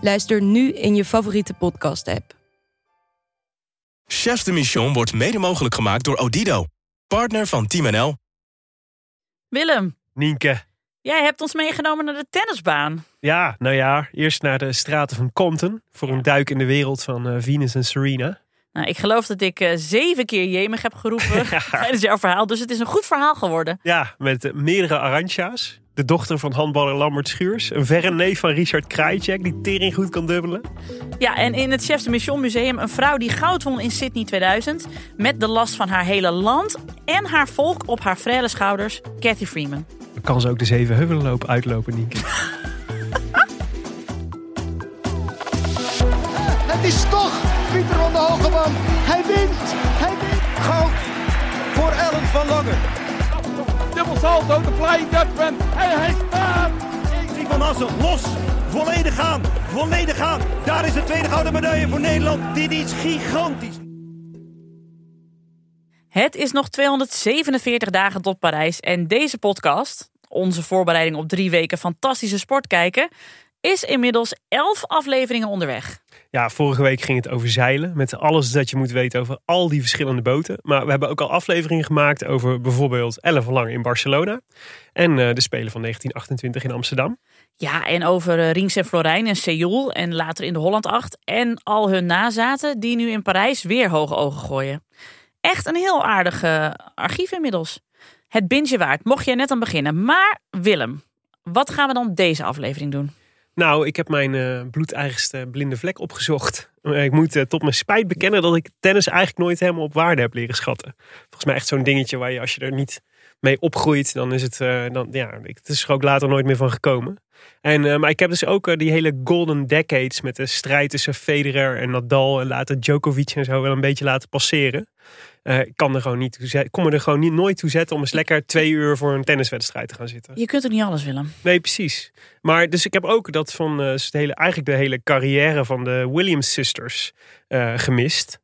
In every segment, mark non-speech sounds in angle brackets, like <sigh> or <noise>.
Luister nu in je favoriete podcast-app. Chefs de Mission wordt mede mogelijk gemaakt door Odido, partner van Team NL. Willem, Nienke. jij hebt ons meegenomen naar de tennisbaan. Ja, nou ja, eerst naar de straten van Compton voor een duik in de wereld van eh, Venus en Serena. Nou, ik geloof dat ik eh, zeven keer jemig heb geroepen <laughs> <laughs> tijdens jouw verhaal. Dus het is een goed verhaal geworden. Ja, met eh, meerdere Arancha's. De dochter van handballer Lambert Schuurs. Een verre neef van Richard Krajicek, die tering goed kan dubbelen. Ja, en in het Chefs de Mission Museum een vrouw die goud won in Sydney 2000. Met de last van haar hele land en haar volk op haar frêle schouders, Cathy Freeman. Dan kan ze ook de zeven heuvelen lopen uitlopen, Nienke. <laughs> Het is toch Hij wint. Hij wint. Goud voor Ellen van Lange. Dubbel salto, de flying Dutchman. En hij staat. Zie van Assen los. Volledig gaan. Volledig gaan. Daar is de tweede gouden medaille voor Nederland. Dit is gigantisch. Het is nog 247 dagen tot Parijs en deze podcast, onze voorbereiding op drie weken fantastische sport kijken, is inmiddels 11 afleveringen onderweg. Ja, vorige week ging het over zeilen. Met alles dat je moet weten over al die verschillende boten. Maar we hebben ook al afleveringen gemaakt over bijvoorbeeld Ellen Lange in Barcelona. En eh, de Spelen van 1928 in Amsterdam. Ja, en over uh, Rings en Florijn en Seoul en later in de Holland 8 en al hun nazaten die nu in Parijs weer hoge ogen gooien. Echt een heel aardig eh, archief inmiddels. Het bintje waard, mocht jij net aan beginnen. Maar Willem, wat gaan we dan deze aflevering doen? Nou, ik heb mijn eh, bloedeigenste blinde vlek opgezocht. Eh, ik moet eh, tot mijn spijt bekennen dat ik tennis eigenlijk nooit helemaal op waarde heb leren schatten. Volgens mij echt zo'n dingetje waar je als je er niet mee opgroeit, dan is het, dan, ja, het is er ook later nooit meer van gekomen. En, maar ik heb dus ook die hele golden decades met de strijd tussen Federer en Nadal en later Djokovic en zo wel een beetje laten passeren. Ik kan er gewoon niet toe kom me er gewoon niet, nooit toe zetten om eens lekker twee uur voor een tenniswedstrijd te gaan zitten. Je kunt ook niet alles, Willem. Nee, precies. Maar dus ik heb ook dat van eh, de hele, eigenlijk de hele carrière van de Williams sisters eh, gemist.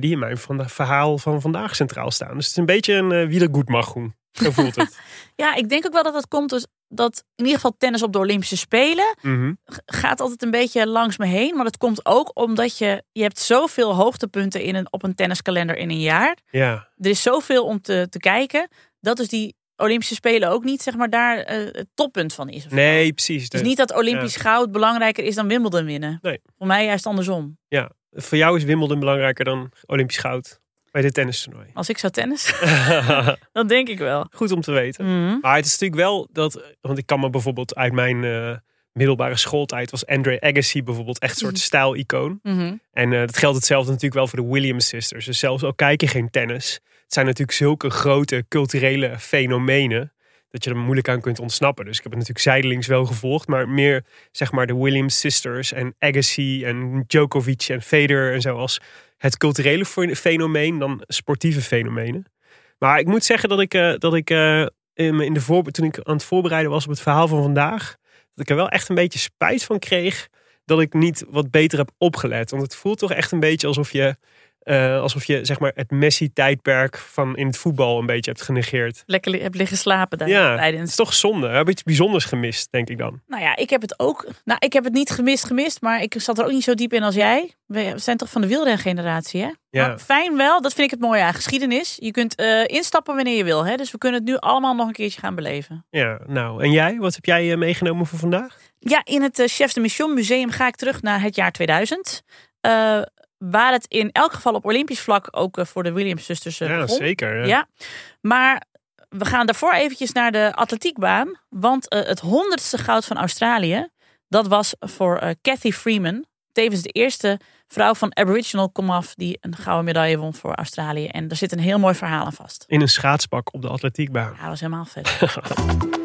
Die in mijn van verhaal van vandaag centraal staan. Dus het is een beetje een uh, wiedergoedmachung. Zo voelt het. <laughs> Ja, ik denk ook wel dat het komt dus dat in ieder geval tennis op de Olympische Spelen Mhm. gaat altijd een beetje langs me heen. Maar dat komt ook omdat je, je hebt zoveel hoogtepunten in een, op een tenniskalender in een jaar. Ja, Er is zoveel om te, te kijken. Dat dus die Olympische Spelen ook niet zeg maar daar eh, het toppunt van is. nee, precies. Het is De- niet dat Olympisch goud belangrijker is dan Wimbledon winnen. Nee. Voor mij juist andersom. Voor jou is Wimbledon belangrijker dan Olympisch goud bij dit tennistoernooi. Als ik zou tennis, <laughs> <laughs> dan denk ik wel. Goed om te weten. Mhm. Maar het is natuurlijk wel dat, want ik kan me bijvoorbeeld uit mijn eh, middelbare schooltijd was Andre Agassi bijvoorbeeld echt een soort stijlicoon. Mhm. En eh, dat geldt hetzelfde natuurlijk wel voor de Williams sisters. Dus zelfs al kijk je geen tennis, het zijn natuurlijk zulke grote culturele fenomenen dat je er moeilijk aan kunt ontsnappen. Dus ik heb het natuurlijk zijdelings wel gevolgd, maar meer zeg maar de Williams sisters en Agassi en Djokovic en Federer en zo als het culturele fe- fenomeen dan sportieve fenomenen. Maar ik moet zeggen dat ik, eh, dat ik eh, in, in de voor, toen ik aan het voorbereiden was op het verhaal van vandaag, dat ik er wel echt een beetje spijt van kreeg dat ik niet wat beter heb opgelet. Want het voelt toch echt een beetje alsof je, eh, alsof je zeg maar, het Messi-tijdperk van in het voetbal een beetje hebt genegeerd. Lekker li- heb liggen slapen daar Ja, het tijdens. is toch zonde. Heb je iets bijzonders gemist, denk ik dan. Nou ja, ik heb het ook. Nou, ik heb het niet gemist, gemist, maar ik zat er ook niet zo diep in als jij. We zijn toch van de wielrengeneratie, hè? Ja. Maar fijn wel, dat vind ik het mooie aan geschiedenis. Je kunt eh, instappen wanneer je wil, hè? Dus we kunnen het nu allemaal nog een keertje gaan beleven. Ja, nou. En jij? Wat heb jij eh, meegenomen voor vandaag? Ja, in het Chef de Mission Museum ga ik terug naar het jaar 2000. eh, waar het in elk geval op Olympisch vlak ook eh, voor de Williams-zusters eh, ja, zeker. Ja. Ja, maar we gaan daarvoor eventjes naar de atletiekbaan. Want eh, het honderdste goud van Australië, dat was voor eh Cathy Freeman. Tevens de eerste vrouw van Aboriginal komaf die een gouden medaille won voor Australië. En daar zit een heel mooi verhaal aan vast. In een schaatspak op de atletiekbaan. Ja, dat was helemaal vet. <laughs>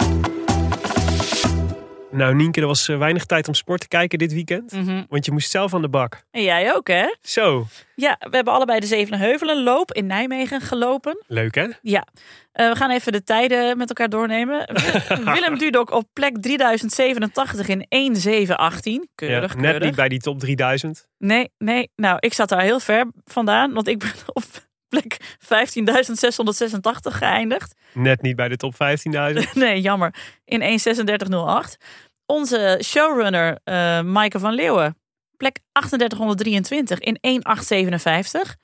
Nou Nienke, er was eh, weinig tijd om sport te kijken dit weekend. Mhm. Want je moest zelf aan de bak. En jij ook, hè? Zo, Ja, we hebben allebei de Zevenheuvelenloop in Nijmegen gelopen. leuk hè? Ja, Eh, we gaan even de tijden met elkaar doornemen. <laughs> Willem Dudok op plek 3087 in 1.718. Keurig, Ja, net keurig. niet bij die top 3000. Nee, nee. Nou, ik zat daar heel ver vandaan, want ik ben <laughs> op plek 15.686 geëindigd. Net niet bij de top 15.000. <laughs> Nee, jammer. In 1.3608. Onze showrunner eh Maaike van Leeuwen, plek 3823 in 1.857.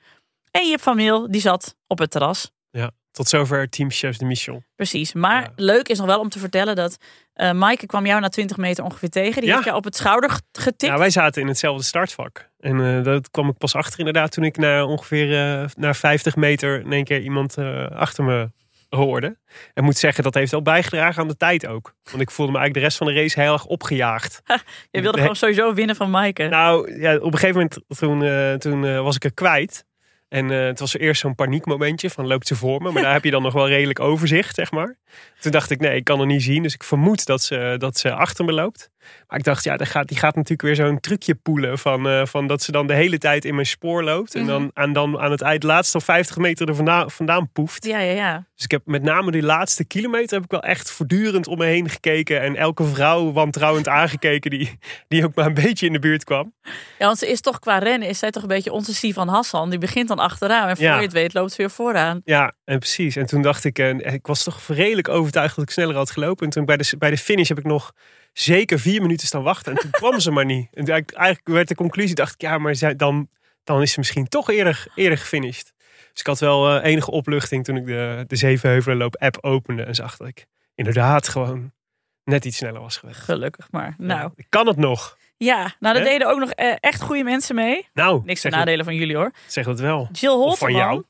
En Jip van Meel, die zat op het terras. Ja, tot zover Team Chefs de Mission. Precies. Maar Ja. leuk is nog wel om te vertellen dat eh Maaike kwam jou na 20 meter ongeveer tegen. Die Ja. heeft jou op het schouder getikt. Nou, wij zaten in hetzelfde startvak. En eh, dat kwam ik pas achter inderdaad toen ik na ongeveer eh na 50 meter in één keer iemand achter me hoorde. En moet zeggen, dat heeft wel bijgedragen aan de tijd ook. Want ik voelde me eigenlijk de rest van de race heel erg opgejaagd. <laughs> Je wilde gewoon sowieso winnen van Maaike. Nou, ja, op een gegeven moment toen, eh, toen eh, was ik er kwijt. En eh, het was eerst zo'n paniekmomentje van loopt ze voor me. Maar <laughs> daar heb je dan nog wel redelijk overzicht, zeg maar. Toen dacht ik, nee, ik kan er niet zien. Dus ik vermoed dat ze, dat ze achter me loopt. Maar ik dacht, ja, die gaat, die gaat natuurlijk weer zo'n trucje poelen. Van, eh, van dat ze dan de hele tijd in mijn spoor loopt. En dan, en dan aan het eind laatste 50 meter er vandaan, vandaan poeft. Ja, ja, ja. Dus ik heb met name die laatste kilometer heb ik wel echt voortdurend om me heen gekeken. En elke vrouw wantrouwend aangekeken die, die ook maar een beetje in de buurt kwam. Ja, want ze is toch qua rennen, is zij toch een beetje onze Sivan Hassan. Die begint dan achteraan en voor Ja. je het weet loopt ze weer vooraan. Ja, en precies. En toen dacht ik, eh, ik was toch redelijk overtuigd dat ik sneller had gelopen. En toen bij de, bij de finish heb ik nog zeker vier minuten staan wachten. En toen <laughs> kwam ze maar niet. En eigenlijk, werd de conclusie, dacht ik, ja, maar zij, dan, dan is ze misschien toch eerder, eerder gefinished. Dus ik had wel eh, enige opluchting toen ik de, de Zevenheuvelenloop app opende. En zag dat ik inderdaad gewoon net iets sneller was geweest. Gelukkig maar. Nou, Ja, ik kan het nog. ja. Nou, daar Hè? deden ook nog eh, echt goede mensen mee. Nou, Niks te nadelen van jullie hoor. zeg dat wel. Jill Of van jou.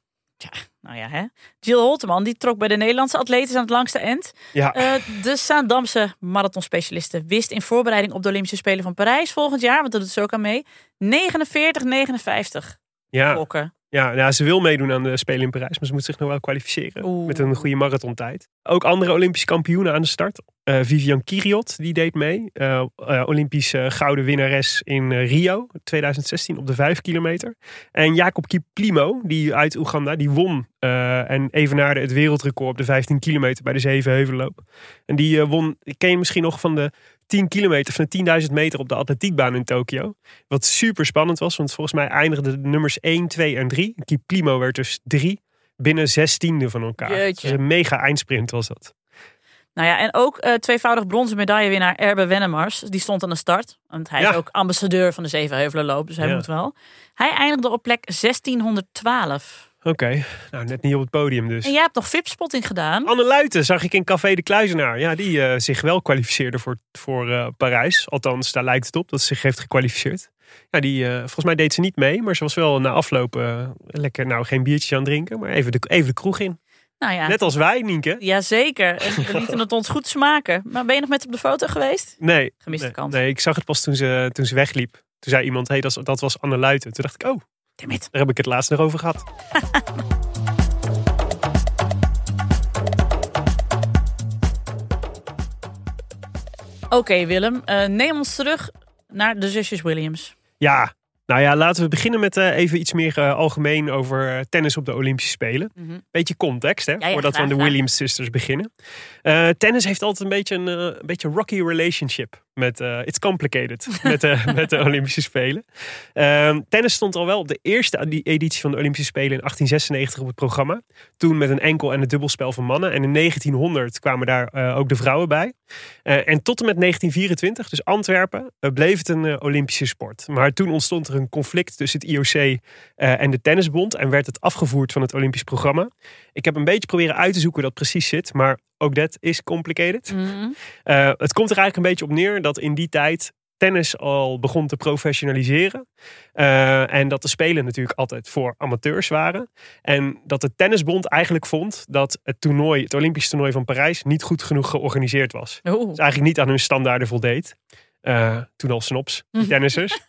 Nou ja, hè. Jill Holteman, die trok bij de Nederlandse atleten aan het langste eind. Ja, Eh, de Saandamse marathonspecialiste wist in voorbereiding op de Olympische Spelen van Parijs volgend jaar, want dat doet ze ook aan mee, 49,59 ja. klokken. Ja, ja, ze wil meedoen aan de Spelen in Parijs, maar ze moet zich nog wel kwalificeren Oeh. met een goede marathontijd. Ook andere Olympische kampioenen aan de start. Eh, Vivian Kiriot, die deed mee. Eh, Olympische gouden winnares in Rio 2016 op de 5 kilometer. En Jacob Kiplimo, die uit Oeganda, die won en evenaarde het wereldrecord op de 15 kilometer bij de Zevenheuvelloop. En die won, ik ken je misschien nog van de 10 kilometer, van de 10.000 meter op de atletiekbaan in Tokio. Wat super spannend was, want volgens mij eindigden de nummers 1, 2 en 3. Kiplimo werd dus 3 binnen zestiende van elkaar. Jeetje. Dus een mega eindsprint was dat. Nou ja, en ook eh, tweevoudig bronzen medaillewinnaar Erbe Wennemars. Die stond aan de start. Want hij Ja. is ook ambassadeur van de Zevenheuvelenloop. Dus hij Ja. moet wel. Hij eindigde op plek 1612. Oké, nou net niet op het podium dus. En jij hebt nog VIP-spotting gedaan. Anne Luiten zag ik in Café de Kluizenaar. Ja, die eh, zich wel kwalificeerde voor, voor eh, Parijs. Althans, daar lijkt het op dat ze zich heeft gekwalificeerd. Ja, die, eh, volgens mij deed ze niet mee. Maar ze was wel na afloop lekker, nou geen biertjes aan het drinken. Maar even de, even de kroeg in. Nou ja, Net als wij, Nienke. Jazeker. En <laughs> we lieten het ons goed smaken. Maar ben je nog met op de foto geweest? Nee, Gemiste nee, kans. nee, ik zag het pas toen ze, toen ze wegliep. Toen zei iemand, hey, dat, dat was Anne Luiten. Toen dacht ik, oh, Daar heb ik het laatst nog over gehad. <laughs> Oké Willem, eh, neem ons terug naar de zusjes Williams. Ja, nou ja, laten we beginnen met eh, even iets meer eh, algemeen over tennis op de Olympische Spelen. Mhm. Beetje context, hè, ja, voordat we aan de. Williams Sisters beginnen. Tennis heeft altijd een beetje een, een beetje rocky relationship met eh, it's complicated <laughs> met, de met de Olympische Spelen. Ehm, tennis stond al wel op de eerste edi- editie van de Olympische Spelen in 1896 op het programma. Toen met een enkel en een dubbelspel van mannen. En in 1900 kwamen daar eh, ook de vrouwen bij. Eh, en tot en met 1924, dus Antwerpen, bleef het een Olympische sport. Maar toen ontstond er een conflict tussen het IOC en de Tennisbond en werd het afgevoerd van het Olympisch programma. Ik heb een beetje proberen uit te zoeken hoe dat precies zit, maar ook dat is complicated. Mhm. Eh, het komt er eigenlijk een beetje op neer dat in die tijd tennis al begon te professionaliseren. Eh, en dat de Spelen natuurlijk altijd voor amateurs waren. En dat de Tennisbond eigenlijk vond dat het toernooi, het Olympisch toernooi van Parijs, niet goed genoeg georganiseerd was. Oeh. Dus eigenlijk niet aan hun standaarden voldeed. Eh, toen al snops, die tennissers. <laughs>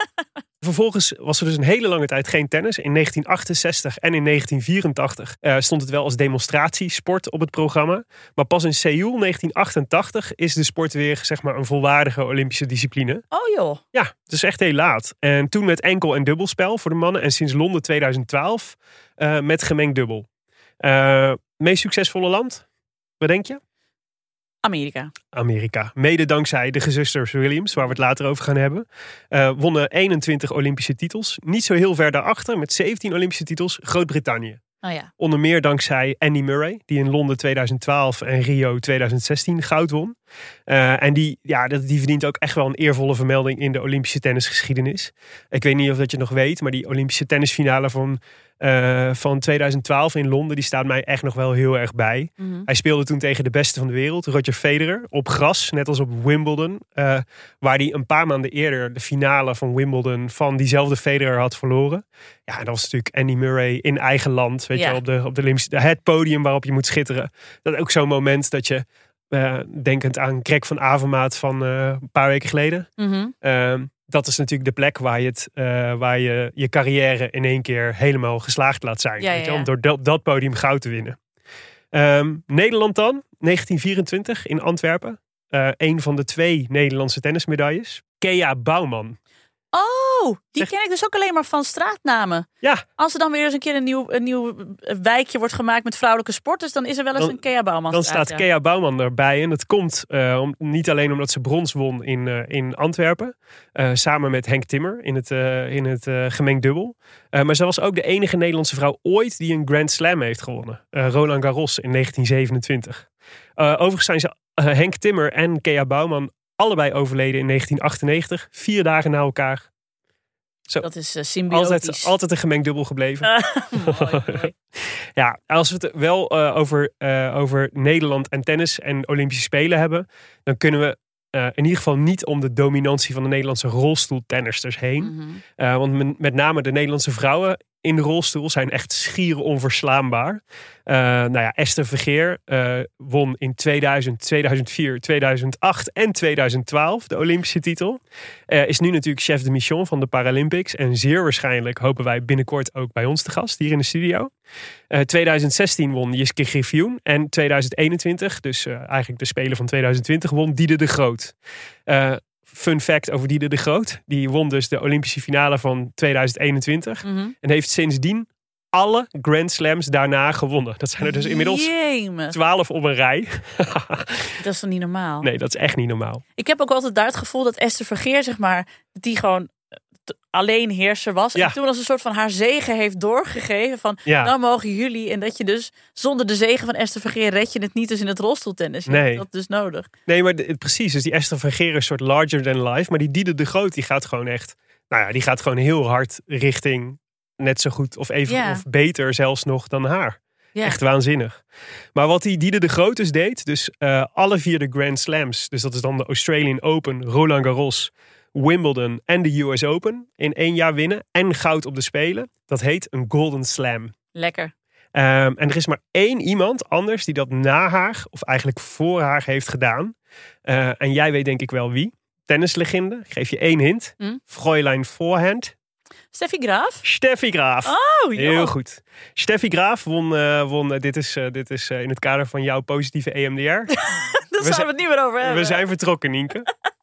Vervolgens was er dus een hele lange tijd geen tennis. In 1968 en in 1984 eh, stond het wel als demonstratiesport op het programma. Maar pas in Seoul 1988 is de sport weer zeg maar, een volwaardige Olympische discipline. Oh joh. Ja, het is echt heel laat. En toen met enkel- en dubbelspel voor de mannen. En sinds Londen 2012 eh, met gemengd dubbel. Eh, meest succesvolle land? Wat denk je? Amerika. Amerika. Mede dankzij de gezusters Williams, waar we het later over gaan hebben. eh, wonnen 21 Olympische titels. Niet zo heel ver daarachter, met 17 Olympische titels, Groot-Brittannië. Oh ja. Onder meer dankzij Andy Murray, die in Londen 2012 en Rio 2016 goud won. Eh, en die, ja, dat- die verdient ook echt wel een eervolle vermelding in de Olympische tennisgeschiedenis. Ik weet niet of dat je nog weet, maar die Olympische tennisfinale van, eh, van 2012 in Londen, die staat mij echt nog wel heel erg bij. Mhm. Hij speelde toen tegen de beste van de wereld, Roger Federer, op gras, net als op Wimbledon. eh, waar hij een paar maanden eerder de finale van Wimbledon van diezelfde Federer had verloren. Ja, en dat was natuurlijk Andy Murray in eigen land, weet je, op de, op de Olympische, het podium waarop je moet schitteren. Dat is ook zo'n moment dat je, eh, denkend aan Greg van Avermaat van een paar weken geleden. Mhm. Ehm, dat is natuurlijk de plek waar je, het, eh, waar je je carrière in één keer helemaal geslaagd laat zijn. Ja, weet je, ja. om door dat, dat podium goud te winnen. Ehm, Nederland dan, 1924 in Antwerpen. Eh, een van de twee Nederlandse tennismedailles. Kea Bouwman. Oh, die ken ik dus ook alleen maar van straatnamen. Ja, Als er dan weer eens een keer een nieuw, een nieuw wijkje wordt gemaakt met vrouwelijke sporters, dan is er wel eens Dan- een Kea Bouwman. dan staat Kea Bouwman erbij. En dat komt eh, om, niet alleen omdat ze brons won in, eh, in Antwerpen. eh, samen met Henk Timmer in het, in het gemengd dubbel. Maar ze was ook de enige Nederlandse vrouw ooit die een Grand Slam heeft gewonnen. Roland Garros in 1927. Eh, overigens zijn ze Henk Timmer en Kea Bouwman allebei overleden in 1998. Vier dagen na elkaar. Dat is eh, symbiotisch. Altijd, altijd een gemengd dubbel gebleven. <laughs> mooi, mooi. <laughs> Ja, als we het wel eh, over, eh, over Nederland en tennis en Olympische Spelen hebben, dan kunnen we in ieder geval niet om de dominantie van de Nederlandse rolstoeltennisters heen. Mhm. Want men- met name de Nederlandse vrouwen in de rolstoel zijn echt schier onverslaanbaar. Eh, nou ja, Esther Vergeer eh, won in 2000, 2004, 2008 en 2012 de Olympische titel. Eh, is nu natuurlijk chef de mission van de Paralympics. En zeer waarschijnlijk hopen wij binnenkort ook bij ons te gast hier in de studio. Eh 2016 won Jiske Griffioen. En 2021, dus eigenlijk de Spelen van 2020, won Diede de Groot. Fun fact over Diede de Groot. Die won dus de Olympische finale van 2021. Mhm. En heeft sindsdien alle Grand Slams daarna gewonnen. Dat zijn er dus inmiddels. 12 op een rij. <laughs> Dat is toch niet normaal? Nee, dat is echt niet normaal. Ik heb ook altijd daar het gevoel dat Esther Vergeer, zeg maar, die gewoon alleen heerser was. Ja. En toen als een soort van haar zegen heeft doorgegeven van, Ja. dan mogen jullie. En dat je dus zonder de zegen van Esther Vergeer red je het niet dus in het rolstoeltennis. Je Nee. dat dus nodig. Nee, maar de- precies. Dus die Esther van Geer is een soort larger than life. Maar die Diede de Groot, die gaat gewoon echt... Nou ja, die gaat gewoon heel hard richting net zo goed of even Ja. of beter zelfs nog dan haar. Ja. Echt waanzinnig. Maar wat die Diede de Groot dus deed, dus eh, alle vier de Grand Slams, dus dat is dan de Australian Open, Roland Garros, Wimbledon en de US Open, in één jaar winnen en goud op de Spelen. Dat heet een Golden Slam. Lekker. Ehm, en er is maar één iemand anders die dat na haar, of eigenlijk voor haar, heeft gedaan. Eh, en jij weet denk ik wel wie. Tennislegende. Ik geef je één hint. Hm? Fräulein Voorhand. Steffi Graaf? Steffi Graaf. Oh, joh. Heel goed. Steffi Graaf won, eh, won eh, dit is, dit is in het kader van jouw positieve EMDR. <laughs> Daar zouden we zijn- het niet meer over hebben. We zijn vertrokken, Nienke. <laughs>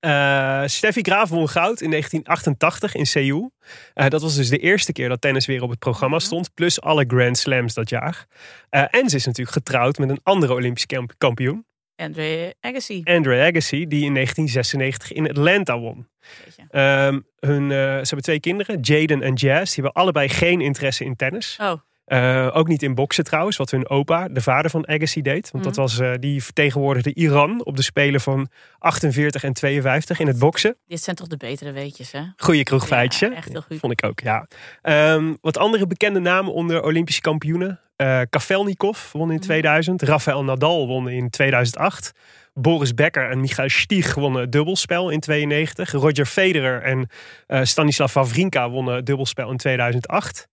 Eh, Steffi Graaf won goud in 1988 in Seoul. Eh, dat was dus de eerste keer dat tennis weer op het programma Mhm. stond. Plus alle Grand Slams dat jaar. Eh, en ze is natuurlijk getrouwd met een andere Olympisch kamp- kampioen. Andre Agassi. Andre Agassi, die in 1996 in Atlanta won. Ehm, hun, ze hebben twee kinderen, Jaden en Jazz. Die hebben allebei geen interesse in tennis. Oh, Eh, ook niet in boksen trouwens, wat hun opa, de vader van Agassi, deed. Want dat Mhm. was, eh, die vertegenwoordigde Iran op de Spelen van 48 en 52 in het boksen. dit zijn toch de betere weetjes, hè? Goeie kroegfeitje. Ja, echt heel goed. Vond ik ook, ja. Ehm, wat andere bekende namen onder Olympische kampioenen. Kafelnikov won in Mhm. 2000. Rafael Nadal won in 2008. Boris Becker en Michael Stich wonnen het dubbelspel in 92. Roger Federer en eh, Stanislav Wawrinka wonnen het dubbelspel in 2008.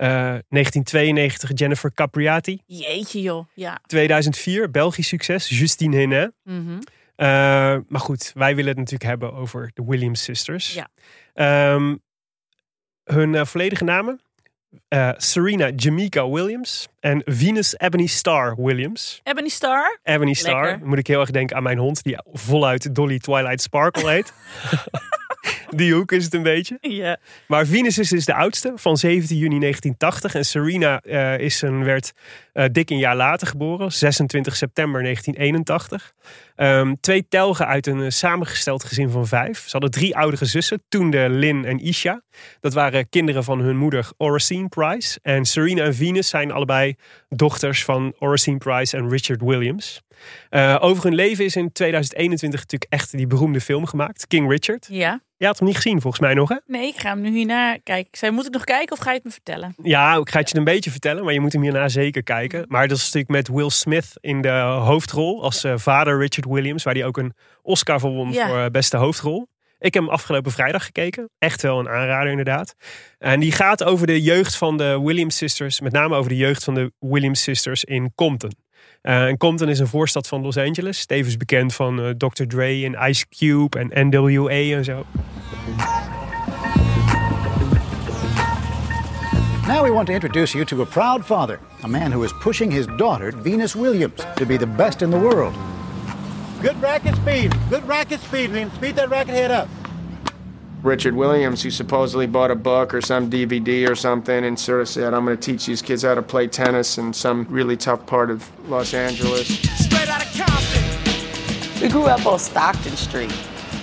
Eh, 1992 Jennifer Capriati. Jeetje, joh. Ja. 2004 Belgisch succes Justine Henin. Mhm. Eh, maar goed, wij willen het natuurlijk hebben over de Williams Sisters. Ja. Ehm, hun eh, volledige namen? Eh, Serena Jamaica Williams en Venus Ebony Star Williams. Ebony Star. Ebony Star. Lekker. Moet ik heel erg denken aan mijn hond, die voluit Dolly Twilight Sparkle heet. <laughs> <laughs> die hoek is het een beetje. Ja. Maar Venus is dus de oudste van 17 juni 1980. En Serena eh, is een, werd eh, dik een jaar later geboren, 26 september 1981. Ehm, twee telgen uit een eh, samengesteld gezin van vijf. Ze hadden drie oudere zussen, Toende, Lynn en Isha. Dat waren kinderen van hun moeder Oracene Price. En Serena en Venus zijn allebei dochters van Oracene Price en Richard Williams. Eh, over hun leven is in 2021 natuurlijk echt die beroemde film gemaakt, King Richard. Ja. Je had hem niet gezien volgens mij nog hè? Nee, ik ga hem nu hierna kijken. Zei, moet ik nog kijken of ga je het me vertellen? Ja, ik ga het je een beetje vertellen, maar je moet hem hierna zeker kijken. Maar dat is natuurlijk met Will Smith in de hoofdrol als eh, vader Richard Williams, waar hij ook een Oscar voor won Ja. voor eh, beste hoofdrol. Ik heb hem afgelopen vrijdag gekeken. Echt wel een aanrader inderdaad. En die gaat over de jeugd van de Williams Sisters, met name over de jeugd van de Williams Sisters in Compton. Eh, en Compton is een voorstad van Los Angeles, tevens bekend van eh, Dr. Dre en Ice Cube en NWA en zo. Now we want to introduce you to a proud father, a man who is pushing his daughter, Venus Williams, to be the best in the world. Good racket speed. Good racket speed. And speed that racket head up. Richard Williams, who supposedly bought a book or some DVD or something and sort of said, I'm going to teach these kids how to play tennis in some really tough part of Los Angeles. Straight out of Compton. We grew up on Stockton Street,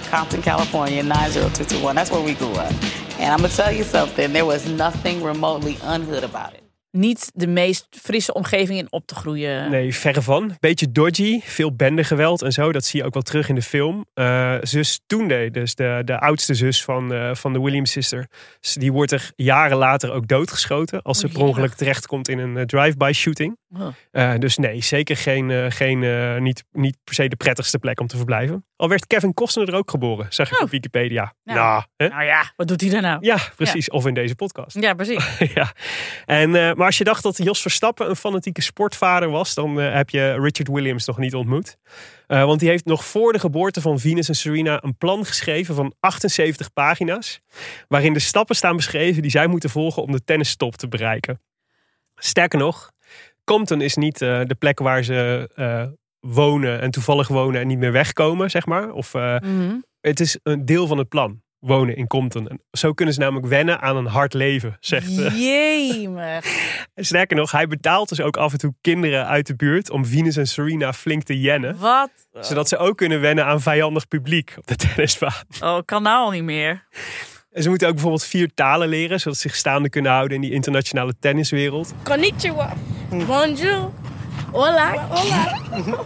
Compton, California, 90221. That's where we grew up. And I'm gonna tell you something, there was nothing remotely unhood about it. Niet de meest frisse omgeving in op te groeien. Nee, verre van. Beetje dodgy, veel bendegeweld en zo. Dat zie je ook wel terug in de film. Eh, zus Toende, dus de, de oudste zus van, eh, van de Williams sister, die wordt er jaren later ook doodgeschoten als ze Oh, per ongeluk terechtkomt in een eh, drive-by shooting. Oh. Dus nee, zeker geen, geen, niet, niet per se de prettigste plek om te verblijven. Al werd Kevin Costner er ook geboren, zag ik Oh. op Wikipedia. Nou. Nou, hè? Nou ja, wat doet hij daar nou? Ja, precies. Of in deze podcast. Ja, precies. <laughs> ja. En, eh, maar als je dacht dat Jos Verstappen een fanatieke sportvader was, dan eh, heb je Richard Williams nog niet ontmoet. Eh, want die heeft nog voor de geboorte van Venus en Serena een plan geschreven van 78 pagina's. Waarin de stappen staan beschreven die zij moeten volgen om de tennistop te bereiken. Sterker nog, Compton is niet de plek waar ze wonen en toevallig wonen en niet meer wegkomen, zeg maar. Of eh, Mhm. het is een deel van het plan. Wonen in Compton. En zo kunnen ze namelijk wennen aan een hard leven, zegt eh, Jemig. en <laughs> Sterker nog, hij betaalt dus ook af en toe kinderen uit de buurt om Venus en Serena flink te jennen. Wat? Zodat ze ook kunnen wennen aan vijandig publiek op de tennisbaan. Oh, kan nou al niet meer. En ze moeten ook bijvoorbeeld vier talen leren, zodat ze zich staande kunnen houden in die internationale tenniswereld. Konnichiwa. Bonjour. Hola. Hola.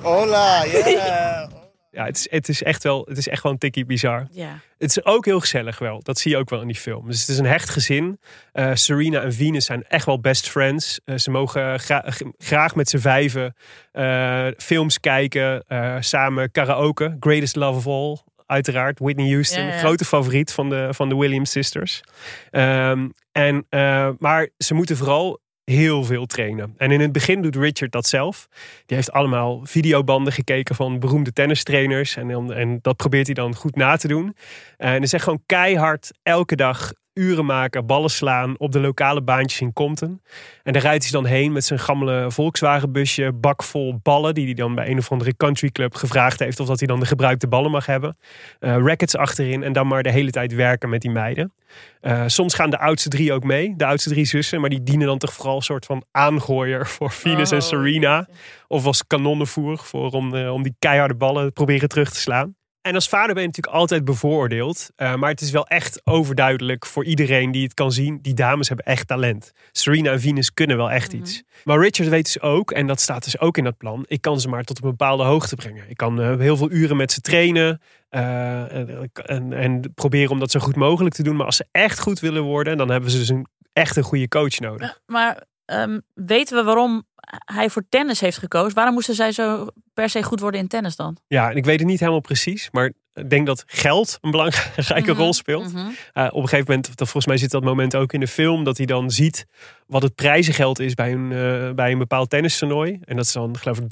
Hola, yeah. <laughs> Ja, het is, het is echt wel, het is echt wel een tikkie bizar. Ja. Het is ook heel gezellig wel. Dat zie je ook wel in die film. Dus het is een hecht gezin. Eh, Serena en Venus zijn echt wel best friends. Eh, ze mogen gra- graag met z'n vijven eh, films kijken. eh, samen karaoke. Greatest Love of All. Uiteraard. Whitney Houston. Ja, ja. Grote favoriet van de, van de Williams sisters. Ehm, en, eh, maar ze moeten vooral heel veel trainen. En in het begin doet Richard dat zelf. Die heeft allemaal videobanden gekeken van beroemde tennistrainers. En, en dat probeert hij dan goed na te doen. En is echt gewoon keihard elke dag uren maken, ballen slaan op de lokale baantjes in Compton. En daar rijdt hij dan heen met zijn gammele Volkswagen busje, bak vol ballen, die hij dan bij een of andere countryclub gevraagd heeft of dat hij dan de gebruikte ballen mag hebben. Eh rackets achterin en dan maar de hele tijd werken met die meiden. Eh, soms gaan de oudste drie ook mee, de oudste drie zussen, maar die dienen dan toch vooral een soort van aangooier voor Venus en Oh, Serena. Of als kanonnenvoer voor om, eh, om die keiharde ballen te proberen terug te slaan. En als vader ben je natuurlijk altijd bevooroordeeld. eh, maar het is wel echt overduidelijk voor iedereen die het kan zien. Die dames hebben echt talent. Serena en Venus kunnen wel echt iets. Maar Richard weet dus ook, en dat staat dus ook in dat plan. Ik kan ze maar tot een bepaalde hoogte brengen. Ik kan eh, heel veel uren met ze trainen. eh, en, en, en proberen om dat zo goed mogelijk te doen. Maar als ze echt goed willen worden, dan hebben ze dus een, echt een goede coach nodig. Maar ehm, weten we waarom hij voor tennis heeft gekozen? Waarom moesten zij zo per se goed worden in tennis dan? Ja, en ik weet het niet helemaal precies. Maar ik denk dat geld een belangrijke rol speelt. Mhm. Uh, op een gegeven moment, dat volgens mij zit dat moment ook in de film, dat hij dan ziet wat het prijzengeld is bij een, uh, bij een bepaald tennistoernooi. En dat is dan geloof ik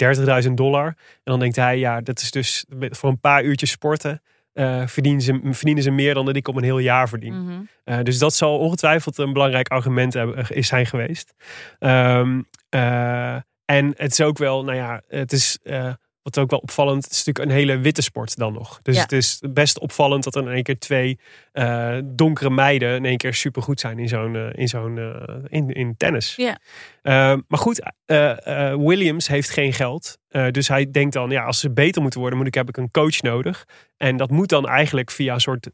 30.000 dollar. En dan denkt hij, ja, dat is dus voor een paar uurtjes sporten. Eh, verdienen, ze, verdienen ze meer dan dat ik op een heel jaar verdien. Mhm. Eh, dus dat zal ongetwijfeld een belangrijk argument hebben, eh, is zijn geweest. Ehm, eh, en het is ook wel, nou ja, het is wat ook wel opvallend. Het is natuurlijk een hele witte sport dan nog. Dus Ja. het is best opvallend dat er in één keer twee eh, donkere meiden in één keer supergoed zijn in zo'n eh, in zo'n eh, in, in tennis. Ja. Maar goed, Williams heeft geen geld. Dus hij denkt dan, ja, als ze beter moeten worden, moet ik, heb ik een coach nodig. En dat moet dan eigenlijk via een soort,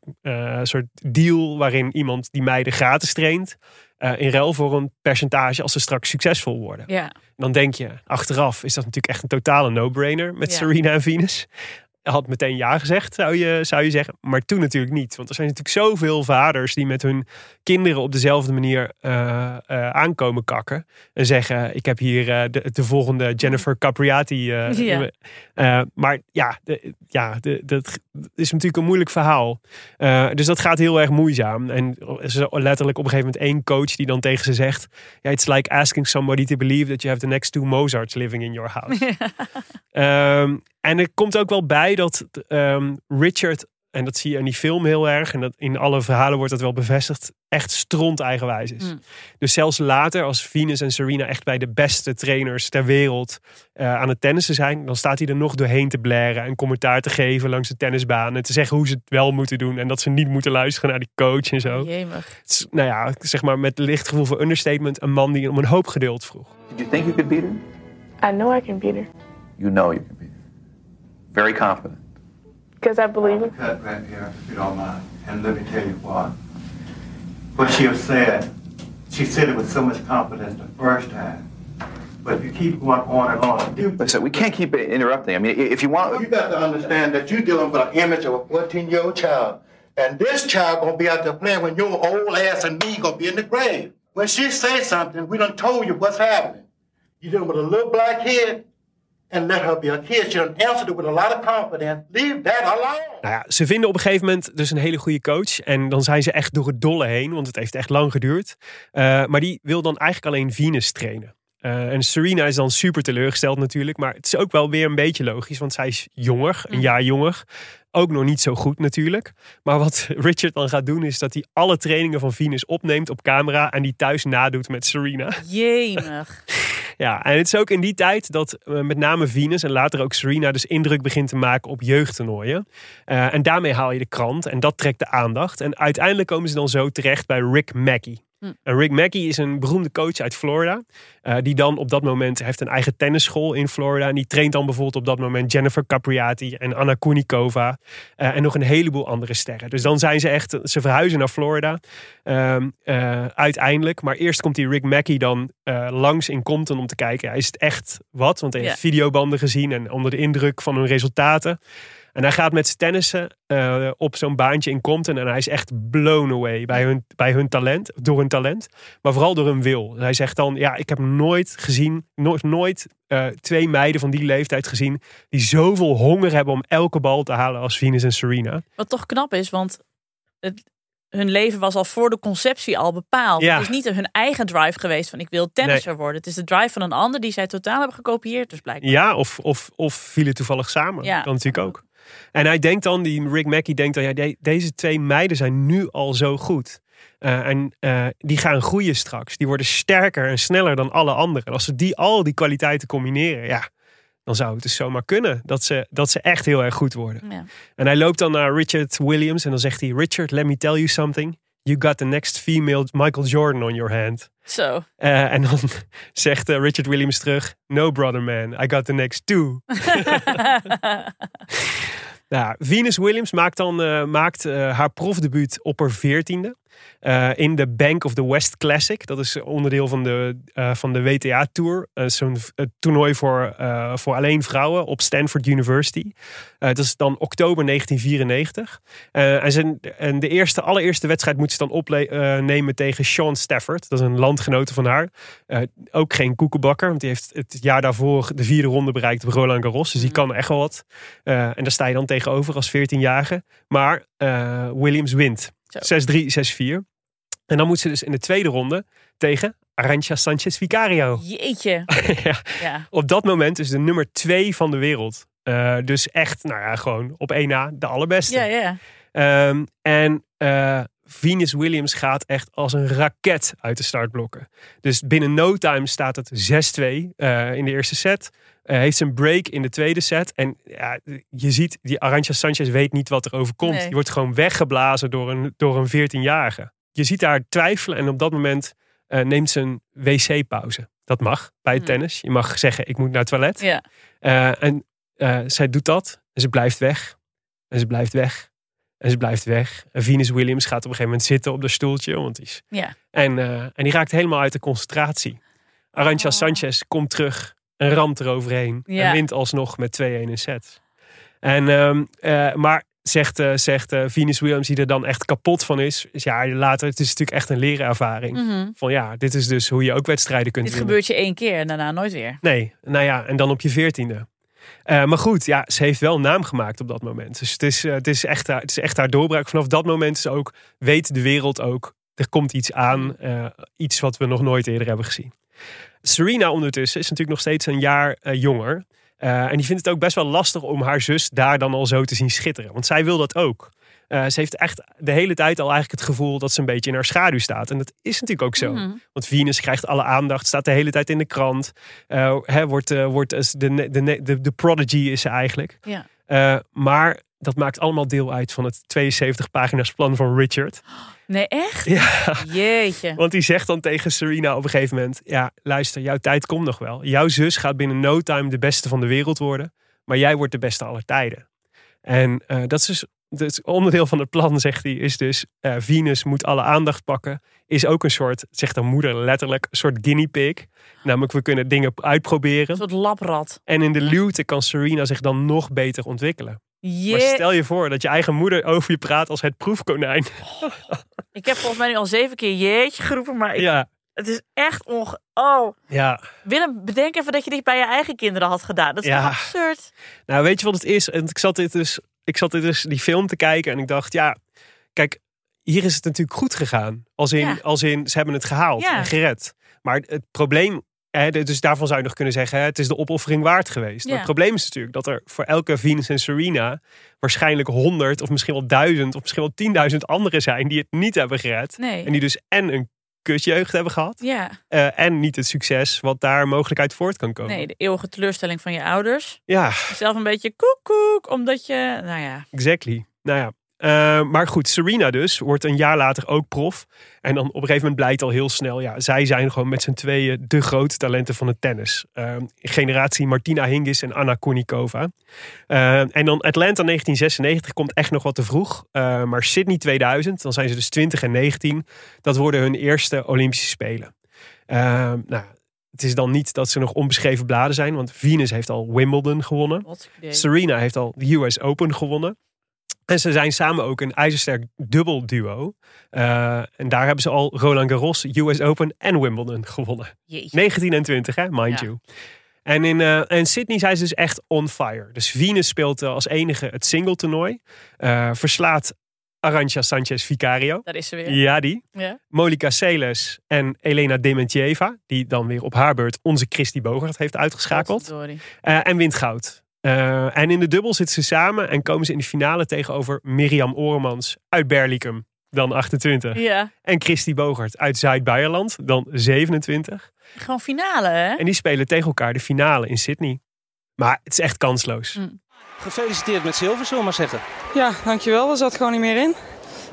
soort deal waarin iemand die meiden gratis traint. Eh, in ruil voor een percentage als ze straks succesvol worden. Ja. Dan denk je, achteraf is dat natuurlijk echt een totale no-brainer met Ja. Serena en Venus. Had meteen ja gezegd, zou je, zou je zeggen. Maar toen natuurlijk niet. Want er zijn natuurlijk zoveel vaders die met hun kinderen op dezelfde manier eh, eh, aankomen kakken. En zeggen, ik heb hier eh, de, de volgende Jennifer Capriati. Ja. maar ja, de, ja de, dat is natuurlijk een moeilijk verhaal. Dus dat gaat heel erg moeizaam. En er letterlijk op een gegeven moment één coach die dan tegen ze zegt... Ja, it's like asking somebody to believe that you have the next two Mozarts living in your house. <laughs> Ehm, en er komt ook wel bij dat ehm, Richard, en dat zie je in die film heel erg, en dat in alle verhalen wordt dat wel bevestigd, echt stront eigenwijs is. Mm. Dus zelfs later, als Venus en Serena echt bij de beste trainers ter wereld eh, aan het tennissen zijn, dan staat hij er nog doorheen te blaren en commentaar te geven langs de tennisbaan en te zeggen hoe ze het wel moeten doen en dat ze niet moeten luisteren naar die coach en zo. Jemig. Het is, nou ja, zeg maar met licht gevoel voor understatement, een man die om een hoop geduld vroeg. Did you think you could beat her? I know I can beat her You know you can beat her. Very confident. because I believe it. cut right here, if you don't mind. And let me tell you what. What she has said, she said it with so much confidence the first time. But if you keep going on and on, you, Listen, we can't keep interrupting. I mean, if you want, you got to understand that you're dealing with an image of a 14-year-old child. And this child gonna be out there playing when your old ass and me gonna be in the grave. When she says something, we done told you what's happening. You're dealing with a little black kid, and let her be a kid. She done answered it with a lot of confidence. Leave that alone. Nou ja, ze vinden op een gegeven moment dus een hele goede coach. En dan zijn ze echt door het dolle heen, want het heeft echt lang geduurd. Eh, maar die wil dan eigenlijk alleen Venus trainen. Eh, en Serena is dan super teleurgesteld natuurlijk. Maar het is ook wel weer een beetje logisch, want zij is jonger, een jaar jonger. Ook nog niet zo goed natuurlijk. Maar wat <laughs> Richard dan gaat doen, is dat hij alle trainingen van Venus opneemt op camera. En die thuis nadoet met Serena. Jemig. Ja, en het is ook in die tijd dat eh, met name Venus en later ook Serena dus indruk begint te maken op jeugdtoernooien. Eh, en daarmee haal je de krant en dat trekt de aandacht. En uiteindelijk komen ze dan zo terecht bij Rick Mackey. Hm. En Rick Mackey is een beroemde coach uit Florida. eh, die dan op dat moment heeft een eigen tennisschool in Florida. En die traint dan bijvoorbeeld op dat moment Jennifer Capriati en Anna Kunikova. eh, en nog een heleboel andere sterren. Dus dan zijn ze echt, ze verhuizen naar Florida. ehm, eh, uiteindelijk. Maar eerst komt die Rick Mackey dan eh, langs in Compton om te kijken. Ja, is het echt wat? Want hij heeft videobanden gezien en onder de indruk van hun resultaten. En hij gaat met tennissen eh, op zo'n baantje in Compton. En hij is echt blown away bij hun, bij hun talent. Door hun talent. Maar vooral door hun wil. Hij zegt dan, ja, ik heb nooit gezien, nooit, nooit eh, twee meiden van die leeftijd gezien. Die zoveel honger hebben om elke bal te halen als Venus en Serena. Wat toch knap is, want het, hun leven was al voor de conceptie al bepaald. Ja. Het is niet hun eigen drive geweest van ik wil tennisser worden. Het is de drive van een ander die zij totaal hebben gekopieerd dus blijkbaar. Ja, of, of, of vielen toevallig samen. Ja. kan natuurlijk ook. En hij denkt dan, die Rick Mackey denkt dan, ja, de- deze twee meiden zijn nu al zo goed. Eh, en eh, die gaan groeien straks. Die worden sterker en sneller dan alle anderen. En als ze die, al die kwaliteiten combineren, ja, dan zou het dus zomaar kunnen dat ze, dat ze echt heel erg goed worden. Ja. En hij loopt dan naar Richard Williams en dan zegt hij: Richard, let me tell you something. You got the next female Michael Jordan on your hand. Zo. Eh, en dan <laughs> zegt eh, Richard Williams terug: No, brother man, I got the next two. <laughs> <laughs> Nou, Venus Williams maakt dan eh, maakt, haar profdebuut op haar veertiende. Eh, in de Bank of the West Classic. Dat is onderdeel van de, eh, van de WTA Tour. Eh, Zo'n toernooi voor, voor alleen vrouwen op Stanford University. Dat is dan oktober 1994. Eh, en, zijn, en de eerste, allereerste wedstrijd moet ze dan opnemen tegen Sean Stafford. Dat is een landgenote van haar. Ook geen koekenbakker, want die heeft het jaar daarvoor de vierde ronde bereikt op Roland Garros. Dus die kan echt wel wat. En daar sta je dan tegenover als 14-jarige. Maar Williams wint. 6-3, 6-4. En dan moet ze dus in de tweede ronde tegen Arantxa Sanchez Vicario. Jeetje. <laughs> ja. Ja. Op dat moment is de nummer twee van de wereld. Uh, dus echt, nou ja, gewoon op één na de allerbeste. Ja, ja. Um, en uh, Venus Williams gaat echt als een raket uit de startblokken. Dus binnen no time staat het 6-2 uh, in de eerste set. Uh, heeft een break in de tweede set. En ja, je ziet, die Arantxa Sanchez weet niet wat er overkomt. Nee. Die wordt gewoon weggeblazen door een, door een 14-jarige. Je ziet haar twijfelen en op dat moment uh, neemt ze een wc-pauze. Dat mag bij het Hmm. tennis. Je mag zeggen, ik moet naar het toilet. Ja. Uh, en zij doet dat. En ze blijft weg. En ze blijft weg. En ze blijft weg. En Venus Williams gaat op een gegeven moment zitten op de stoeltje. Want die is... Ja. en, en die raakt helemaal uit de concentratie. Arantxa Oh. Sanchez komt terug en ramt eroverheen. Ja. En wint alsnog met 2-1 in set. En, um, uh, maar zegt, uh, zegt uh, Venus Williams, die er dan echt kapot van is. ja, later, het is natuurlijk echt een lerenervaring. Mm -hmm. Van ja, dit is dus hoe je ook wedstrijden kunt Dit winnen. gebeurt je één keer en daarna nooit weer. Nee, nou ja, en dan op je veertiende. Uh, maar goed, ja, ze heeft wel een naam gemaakt op dat moment. Dus het is, het is, echt, haar, het is echt haar doorbraak. Vanaf dat moment is ook, weet de wereld ook, er komt iets aan. Iets wat we nog nooit eerder hebben gezien. Serena ondertussen is natuurlijk nog steeds een jaar uh, jonger. Uh, en die vindt het ook best wel lastig om haar zus daar dan al zo te zien schitteren. Want zij wil dat ook. Uh, ze heeft echt de hele tijd al eigenlijk het gevoel dat ze een beetje in haar schaduw staat. En dat is natuurlijk ook zo. Mhm. Want Venus krijgt alle aandacht, staat de hele tijd in de krant. Uh, hè, wordt, uh, wordt de, de, de, de prodigy is ze eigenlijk. Ja. Maar dat maakt allemaal deel uit van het 72 pagina's plan van Richard. <gasps> Nee, echt? Ja. Jeetje. Want die zegt dan tegen Serena op een gegeven moment: Ja, luister, jouw tijd komt nog wel. Jouw zus gaat binnen no time de beste van de wereld worden. Maar jij wordt de beste aller tijden. En uh, dat is dus. Dus onderdeel van het plan, zegt hij, is dus uh, Venus moet alle aandacht pakken. Is ook een soort, zegt haar moeder letterlijk, een soort guinea pig. Namelijk, we kunnen dingen uitproberen. Een soort labrad. En in de luwte kan Serena zich dan nog beter ontwikkelen. Je... Maar stel je voor dat je eigen moeder over je praat als het proefkonijn. Oh, ik heb volgens mij nu al zeven keer jeetje geroepen, maar ik, ja. het is echt onge... Oh. Ja. Willem, bedenk even dat je dit bij je eigen kinderen had gedaan. Dat is ja. absurd. Nou, weet je wat het is? En ik zat dit dus, ik zat dit dus die film te kijken en ik dacht, ja, kijk, hier is het natuurlijk goed gegaan. Als in, ja. als in ze hebben het gehaald en gered. Maar het probleem dus daarvan zou je nog kunnen zeggen, hè, het is de opoffering waard geweest. Ja. Maar het probleem is natuurlijk dat er voor elke Venus en Serena waarschijnlijk honderd of misschien wel duizend of misschien wel tienduizend anderen zijn die het niet hebben gered. Nee. En die dus en een kutjeugd hebben gehad. Ja. Uh, en niet het succes wat daar mogelijk uit voort kan komen. Nee, de eeuwige teleurstelling van je ouders. Ja. Zelf een beetje koekoek, omdat je, nou ja. Exactly. Nou ja, uh, maar goed, Serena dus wordt een jaar later ook prof. En dan op een gegeven moment blijkt al heel snel, ja, zij zijn gewoon met z'n tweeën de grote talenten van het tennis. Uh, generatie Martina Hingis en Anna Kournikova. Uh, en dan Atlanta 1996 komt echt nog wat te vroeg. Uh, maar Sydney 2000, dan zijn ze dus 20 en 19. Dat worden hun eerste Olympische Spelen. Nou, het is dan niet dat ze nog onbeschreven bladen zijn, want Venus heeft al Wimbledon gewonnen. Serena heeft al de US Open gewonnen. En ze zijn samen ook een ijzersterk dubbel duo. Uh, en daar hebben ze al Roland Garros, US Open en Wimbledon gewonnen. Jeetje. 19 en 20, hè, mind Ja. you. En in, uh, in Sydney zijn ze dus echt on fire. Dus Venus speelt uh, als enige het single toernooi. Verslaat Arantxa Sanchez Vicario. Daar is ze weer. Ja, die. Ja. Molika Seles en Elena Dementieva. Die dan weer op haar beurt onze Christy Bogart heeft uitgeschakeld. Uh, en wint goud. Uh, en in de dubbel zitten ze samen en komen ze in de finale tegenover Mirjam Oremans uit Berlicum, dan 28. Ja. En Christy Bogart uit Zuid-Beierland, dan 27. Gewoon finale, hè? En die spelen tegen elkaar de finale in Sydney. Maar het is echt kansloos. Mm. Gefeliciteerd met zilver, zullen we maar zeggen. Ja, dankjewel. Er zat gewoon niet meer in.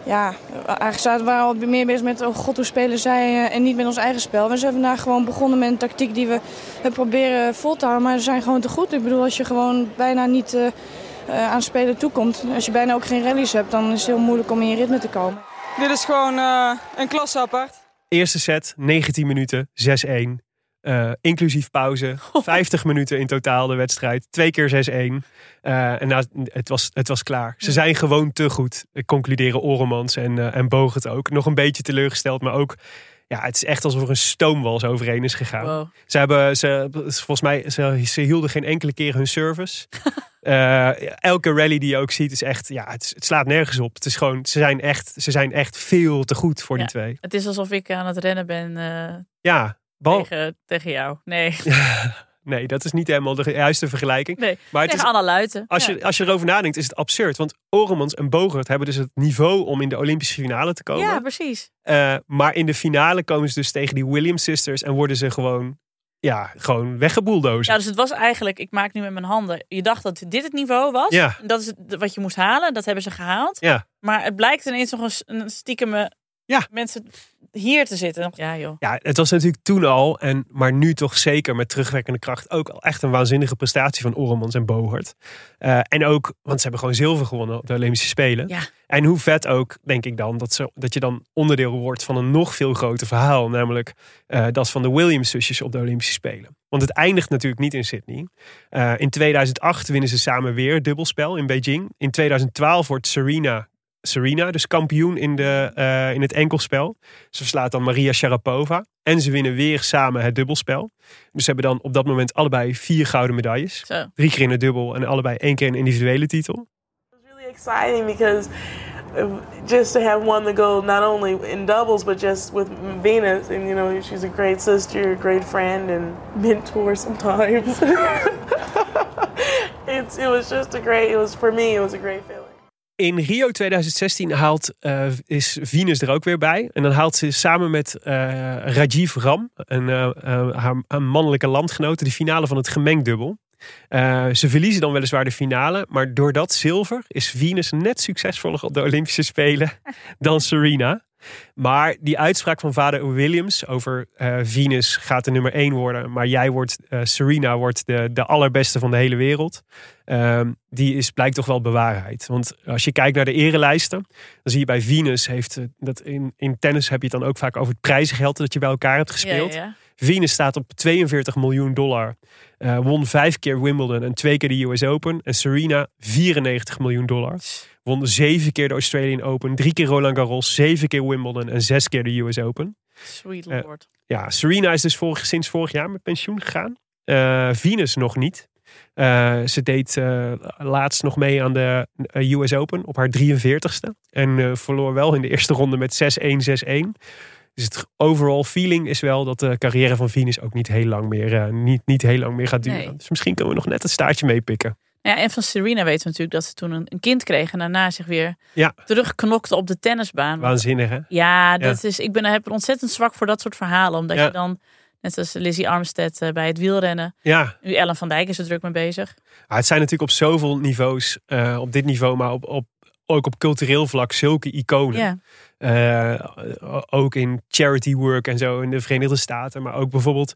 Ja, eigenlijk zaten we al meer bezig met oh god, hoe spelen zij en niet met ons eigen spel. We zijn vandaag gewoon begonnen met een tactiek die we, we proberen vol te houden, maar ze zijn gewoon te goed. Ik bedoel, als je gewoon bijna niet uh, uh, aan spelen toekomt, als je bijna ook geen rallies hebt, dan is het heel moeilijk om in je ritme te komen. Dit is gewoon uh, een klasse apart. Eerste set, 19 minuten, 6-1. Uh, inclusief pauze. <laughs> 50 minuten in totaal de wedstrijd. Twee keer 6-1. Uh, en nou, het, was, het was klaar. Ze zijn gewoon te goed. Concluderen Oremans en, uh, en Bogert ook. Nog een beetje teleurgesteld, maar ook... Ja, het is echt alsof er een stoomwals overheen is gegaan. Wow. Ze hebben, ze, volgens mij, ze, ze hielden geen enkele keer hun service. uh, <laughs> elke rally die je ook ziet is echt, ja, het, het, slaat nergens op. Het is gewoon, ze zijn echt, ze zijn echt veel te goed voor ja, die twee. Het is alsof ik aan het rennen ben. Uh, ja, bal... tegen, tegen jou. Nee. <laughs> nee, dat is niet helemaal de juiste vergelijking. Nee, maar het tegen is, Anna Luiten. als, Ja. je, als je erover nadenkt, is het absurd. Want Oremans en Bogert hebben dus het niveau om in de Olympische finale te komen. Ja, precies. Eh, maar in de finale komen ze dus tegen die Williams sisters en worden ze gewoon, ja, gewoon weggeboeldozen. Ja, dus het was eigenlijk, ik maak nu met mijn handen. Je dacht dat dit het niveau was. Ja. Dat is het, wat je moest halen. Dat hebben ze gehaald. Ja. Maar het blijkt ineens nog eens een stiekeme Ja. mensen hier te zitten. Ja, joh. Ja, het was natuurlijk toen al, en, maar nu toch zeker met terugwerkende kracht ook al echt een waanzinnige prestatie van Oremans en Bogert. Eh, en ook, want ze hebben gewoon zilver gewonnen op de Olympische Spelen. Ja. En hoe vet ook, denk ik dan, dat, ze, dat je dan onderdeel wordt van een nog veel groter verhaal. Namelijk eh, dat van de Williams-zusjes op de Olympische Spelen. Want het eindigt natuurlijk niet in Sydney. Eh, in 2008 winnen ze samen weer dubbelspel in Beijing. In 2012 wordt Serena, Serena dus kampioen in, de, eh, in het enkelspel. Ze verslaat dan Maria Sharapova. En ze winnen weer samen het dubbelspel. Dus ze hebben dan op dat moment allebei vier gouden medailles. Zo. Drie keer in het dubbel en allebei één keer een individuele titel. exciting because uh, just to have won the gold not only in doubles but just with Venus and you know she's a great sister, a great friend and mentor sometimes. <laughs> it's it was just a great it was for me it was a great feeling. In Rio 2016 haalt, eh, is Venus er ook weer bij. En dan haalt ze samen met eh, Rajiv Ram, een, eh, haar een mannelijke landgenote, de finale van het gemengd dubbel. Eh, ze verliezen dan weliswaar de finale, maar door dat zilver is Venus net succesvoller op de Olympische Spelen <laughs> dan Serena. Maar die uitspraak van vader Williams over eh, Venus gaat de nummer 1 worden, maar jij wordt, eh, Serena wordt de, de allerbeste van de hele wereld. Ehm, die is, blijkt toch wel bewaarheid. Want als je kijkt naar de erelijsten, dan zie je bij Venus heeft eh, dat in, in tennis heb je het dan ook vaak over het prijzengeld dat je bij elkaar hebt gespeeld. Ja, ja, ja. Venus staat op 42 miljoen dollar. Won vijf keer Wimbledon en twee keer de US Open. En Serena 94 miljoen dollar. Won zeven keer de Australian Open, drie keer Roland Garros, zeven keer Wimbledon en zes keer de US Open. Sweet Eh, lord. Ja, Serena is dus vorig, sinds vorig jaar met pensioen gegaan. Eh, Venus nog niet. Eh, ze deed laatst nog mee aan de US Open op haar 43ste. En verloor wel in de eerste ronde met 6-1, 6-1. Dus het overall feeling is wel dat de carrière van Venus ook niet heel lang meer, niet, niet heel lang meer gaat duren. Nee. Dus misschien kunnen we nog net een staartje meepikken. Ja, en van Serena weten we natuurlijk dat ze toen een, kind kreeg en daarna zich weer Ja, terugknokte op de tennisbaan. waanzinnig hè? Ja, dat Is, ik ben, heb ontzettend zwak voor dat soort verhalen. Omdat Ja. je dan, net als Lizzie Armstead eh, bij het wielrennen. Ja, Nu Ellen van Dijk is er druk mee bezig. Maar het zijn natuurlijk op zoveel niveaus, eh, op dit niveau, maar op, op, ook op cultureel vlak, zulke iconen. Eh, ook in charity work en zo in de Verenigde Staten, maar ook bijvoorbeeld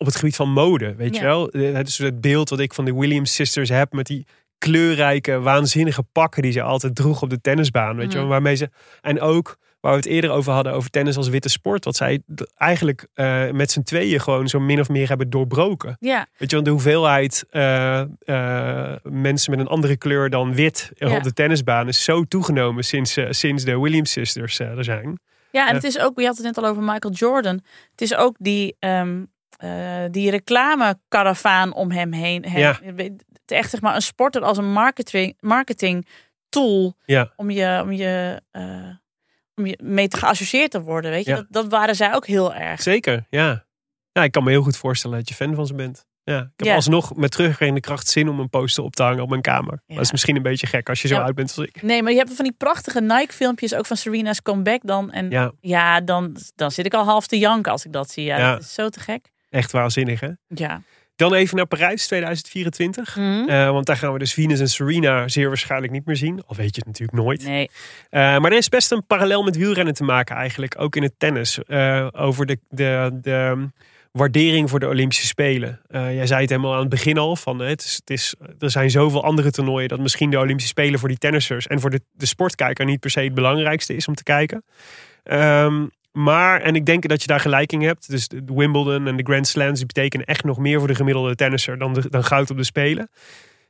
op het gebied van mode, weet Ja. je wel? Eh, Het is het beeld wat ik van de Williams sisters heb met die kleurrijke, waanzinnige pakken die ze altijd droeg op de tennisbaan, weet je wel? Mm. Waarmee ze, en ook waar we het eerder over hadden, over tennis als witte sport, wat zij eigenlijk eh, met z'n tweeën gewoon zo min of meer hebben doorbroken. Ja. Weet je, want de hoeveelheid eh, mensen met een andere kleur dan wit Ja. op de tennisbaan is zo toegenomen sinds, sinds de Williams sisters er zijn. Ja, en het is ook, je had het net al over Michael Jordan. Het is ook die, ehm eh die reclamekaravaan om hem heen. Hem, Ja. Het is echt zeg maar een sporter als een marketing, marketing tool Ja. om je, om je, eh, om je mee te geassocieerd te worden. Weet je? Ja. Dat, dat waren zij ook heel erg. Zeker, ja. ja. Ik kan me heel goed voorstellen dat je fan van ze bent. Ja, ik heb Ja. alsnog met teruggerekende kracht zin om een poster op te hangen op mijn kamer. Dat is misschien een beetje gek als je zo Ja. oud bent als ik. Nee, maar je hebt van die prachtige Nike-filmpjes ook van Serena's comeback dan. En ja, dan, dan zit ik al half te janken als ik dat zie. Ja, Ja. dat is zo te gek. Echt waanzinnig, hè? Ja. Dan even naar Parijs 2024. Mhm. Eh, want daar gaan we dus Venus en Serena zeer waarschijnlijk niet meer zien. Al weet je het natuurlijk nooit. Nee. Eh, maar er is best een parallel met wielrennen te maken eigenlijk. Ook in het tennis. Eh, over de, de, de waardering voor de Olympische Spelen. Jij zei het helemaal aan het begin al. Van, het is, het is, er zijn zoveel andere toernooien. Dat misschien de Olympische Spelen voor die tennissers. En voor de, de sportkijker niet per se het belangrijkste is om te kijken. Ehm, maar, en ik denk dat je daar gelijk in hebt. Dus de Wimbledon en de Grand Slams betekenen echt nog meer voor de gemiddelde tennisser dan, dan goud op de Spelen.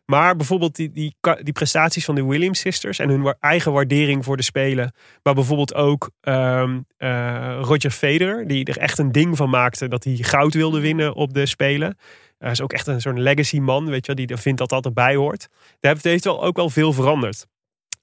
Maar bijvoorbeeld die, die, die prestaties van de Williams sisters en hun eigen waardering voor de Spelen. Maar bijvoorbeeld ook ehm, eh, Roger Federer, die er echt een ding van maakte dat hij goud wilde winnen op de Spelen. Hij is ook echt een soort legacy man, weet je wel, die vindt dat dat erbij hoort. Daar heeft, heeft wel ook wel veel veranderd.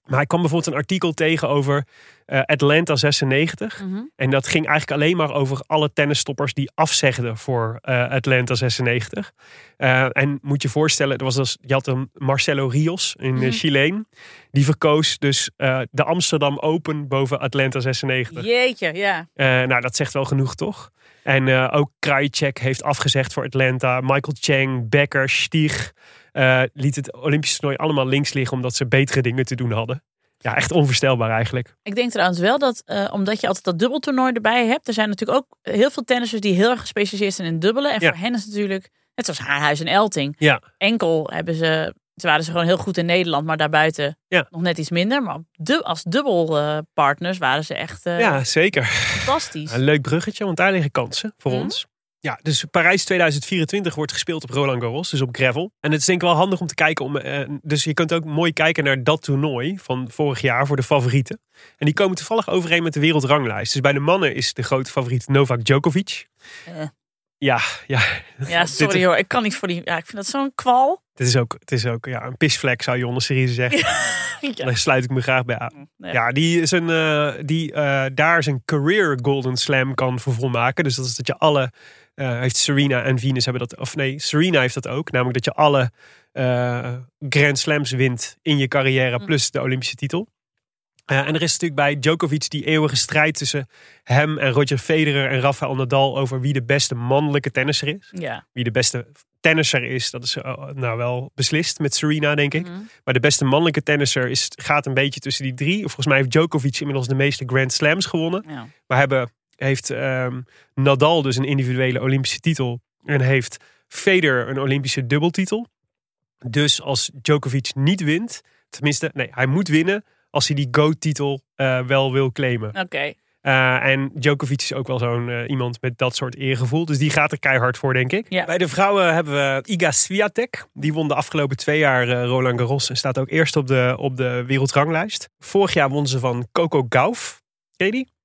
Maar ik kwam bijvoorbeeld een artikel tegen over uh, Atlanta 96. Mhm. En dat ging eigenlijk alleen maar over alle tennisstoppers die afzegden voor uh, Atlanta 96. Uh, en moet je voorstellen, er was dus, je had een Marcelo Rios, een Mhm. Chileen. Die verkoos dus de Amsterdam Open boven Atlanta 96. Jeetje, ja. nou, dat zegt wel genoeg, toch? En ook Krajicek heeft afgezegd voor Atlanta. Michael Chang, Becker, Stieg uh, liet het Olympische toernooi allemaal links liggen omdat ze betere dingen te doen hadden. Ja, echt onvoorstelbaar eigenlijk. Ik denk trouwens wel dat, uh, omdat je altijd dat dubbeltoernooi erbij hebt, er zijn natuurlijk ook heel veel tennissers die heel erg gespecialiseerd zijn in dubbelen. En Ja. voor hen is het natuurlijk, net zoals Haarhuis en Elting, Ja, enkel hebben ze, ze waren ze gewoon heel goed in Nederland, maar daarbuiten Ja. nog net iets minder. Maar als dubbelpartners waren ze echt eh, ja zeker. fantastisch. Een leuk bruggetje, want daar liggen kansen voor Mhm. ons. Ja, dus Parijs 2024 wordt gespeeld op Roland Garros, dus op gravel. En het is denk ik wel handig om te kijken. Om, eh, dus je kunt ook mooi kijken naar dat toernooi van vorig jaar voor de favorieten. En die komen toevallig overeen met de wereldranglijst. Dus bij de mannen is de grote favoriet Novak Djokovic. Eh. Ja, ja. Ja, <laughs> sorry hoor, ik kan niet voor die. Ja, ik vind dat zo'n kwal. Het is ook, het is ook ja, een pisvlek, zou Jonne Series zeggen. <laughs> Ja. Daar sluit ik me graag bij aan. Nee. Ja, die, is een, eh, die eh, daar zijn career Golden Slam kan voor volmaken. Dus dat is dat je alle, eh, heeft Serena en Venus hebben dat, of nee, Serena heeft dat ook. Namelijk dat je alle Grand Slams wint in je carrière, Hm. plus de Olympische titel. Eh, en er is natuurlijk bij Djokovic die eeuwige strijd tussen hem en Roger Federer en Rafael Nadal over wie de beste mannelijke tennisser is Ja. wie de beste tennisser is, dat is eh, nou wel beslist met Serena, denk ik. Mhm. Maar de beste mannelijke tennisser is, gaat een beetje tussen die drie. Of volgens mij heeft Djokovic inmiddels de meeste Grand Slams gewonnen. Ja. Maar hebben, heeft ehm, Nadal dus een individuele Olympische titel. En heeft Federer een Olympische dubbeltitel. Dus als Djokovic niet wint, tenminste, nee, hij moet winnen als hij die GOAT-titel eh, wel wil claimen. Oké. Uh, en Djokovic is ook wel zo'n uh, iemand met dat soort eergevoel. Dus die gaat er keihard voor, denk ik. Ja. Bij de vrouwen hebben we Iga Swiatek. Die won de afgelopen twee jaar uh, Roland Garros. En staat ook eerst op de, op de wereldranglijst. Vorig jaar won ze van Coco Gauff. Ken je die?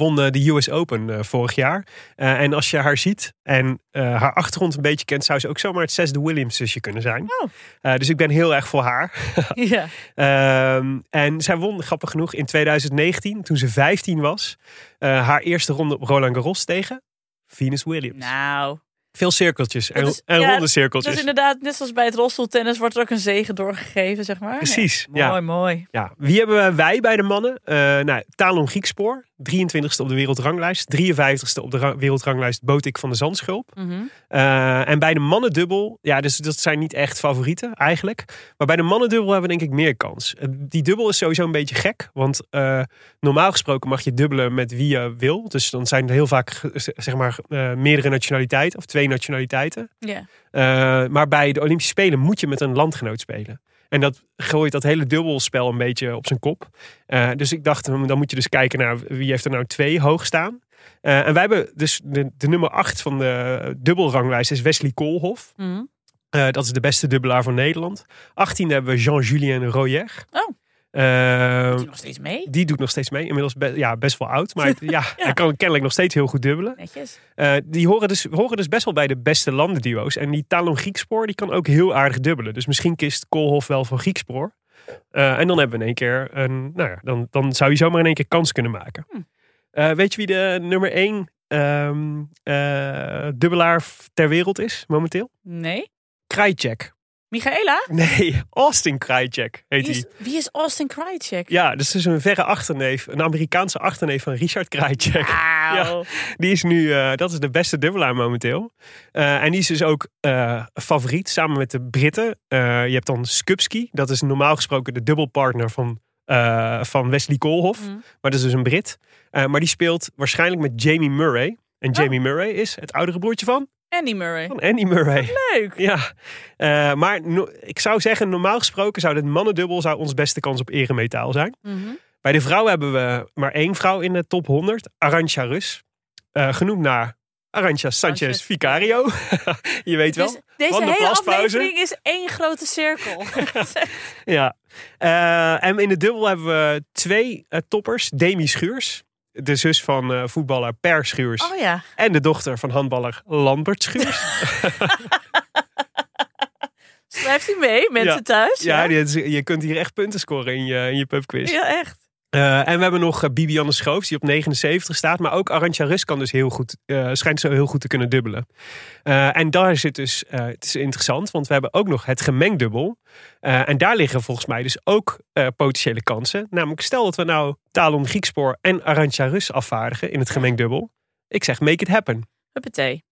Won de US Open eh, vorig jaar. Uh, en als je haar ziet en haar achtergrond een beetje kent... zou ze ook zomaar het zesde Williams-zusje kunnen zijn. Oh. Dus ik ben heel erg voor haar. <laughs> <laughs> ja. Uh, en zij won, grappig genoeg, in 2019, toen ze 15 was, haar eerste ronde op Roland Garros tegen Venus Williams. Nou. Veel cirkeltjes en, is- en ja, ronde cirkeltjes. Dus inderdaad, net zoals bij het rolstoeltennis, wordt er ook een zegen doorgegeven, zeg maar. Precies, Ja. Mooi, ja. mooi. Ja, wie hebben wij bij de mannen? Uh, nou, Talon Griekspoor, 23ste op de wereldranglijst. 53ste op de ra- wereldranglijst Botik van de Zandschulp. Mhm. Uh, en bij de mannendubbel, ja, dus dat zijn niet echt favorieten eigenlijk. Maar bij de mannendubbel hebben we denk ik meer kans. Uh, Die dubbel is sowieso een beetje gek. Want uh, normaal gesproken mag je dubbelen met wie je wil. Dus dan zijn er heel vaak zeg maar uh, meerdere nationaliteiten of twee nationaliteiten. Maar bij de Olympische Spelen moet je met een landgenoot spelen. En dat gooit dat hele dubbelspel een beetje op zijn kop. Uh, dus ik dacht, dan moet je dus kijken naar wie heeft er nou twee hoog staan. Uh, en wij hebben dus de, de nummer 8 van de dubbelranglijst is Wesley Koolhof. Mhm. Uh, dat is de beste dubbelaar van Nederland. 18 hebben we Jean-Julien Royer. Oh. Uh, Doet nog steeds mee? die doet nog steeds mee. Inmiddels be ja, best wel oud. Maar <laughs> ja, hij kan kennelijk nog steeds heel goed dubbelen. Netjes. Uh, die horen dus, horen dus best wel bij de beste landenduo's. En die Talon Griekspoor die kan ook heel aardig dubbelen. Dus misschien kist Koolhof wel voor Griekspoor. Uh, en dan hebben we in één keer een. Nou ja, dan, dan zou je zomaar in één keer kans kunnen maken. Hm. Uh, weet je wie de nummer één uh, dubbelaar ter wereld is momenteel? Nee. Krajicek. Michaela? Nee, Austin Krajicek heet hij. wie is Austin Krajicek? Ja, dus is een verre achterneef, een Amerikaanse achterneef van Richard. Wauw. Ja, die is nu, uh, dat is de beste dubbelaar momenteel. Uh, en die is dus ook uh, favoriet samen met de Britten. Je hebt dan Skupski, dat is normaal gesproken de dubbelpartner van, van Wesley Koolhof. Mhm. Maar dat is dus een Brit. Maar die speelt waarschijnlijk met Jamie Murray. En Jamie Murray is het oudere broertje van? Andy Murray. Van Andy Murray. Leuk. Ja, uh, maar no ik zou zeggen, normaal gesproken zou dit mannendubbel zou ons beste kans op eremetaal zijn. Mhm. Bij de vrouw hebben we maar één vrouw in de top 100, Arantxa Rus. Uh, genoemd naar Arantxa Sanchez. Vicario. <laughs> Je weet wel. Dus deze van de hele aflevering is één grote cirkel. <laughs> <laughs> Ja. Uh, en in de dubbel hebben we twee toppers. Demi Schuurs, de zus van uh, voetballer Per Schuurs. oh ja. En de dochter van handballer Lambert Schuurs. <laughs> Schrijft hij mee, mensen Ja. thuis? Ja, die- je kunt hier echt punten scoren in je, in je pubquiz. Ja, echt. Eh, en we hebben nog uh, Bibianne Schoofs, die op 79 staat. Maar ook Arantja Rus kan dus heel goed, eh, schijnt zo heel goed te kunnen dubbelen. Eh, en daar zit dus, eh, het is interessant, want we hebben ook nog het gemengdubbel. Eh, en daar liggen volgens mij dus ook eh, potentiële kansen. Namelijk, stel dat we nou Talon Griekspoor en Arantja Rus afvaardigen in het gemengdubbel. Ik zeg, make it happen. Huppatee.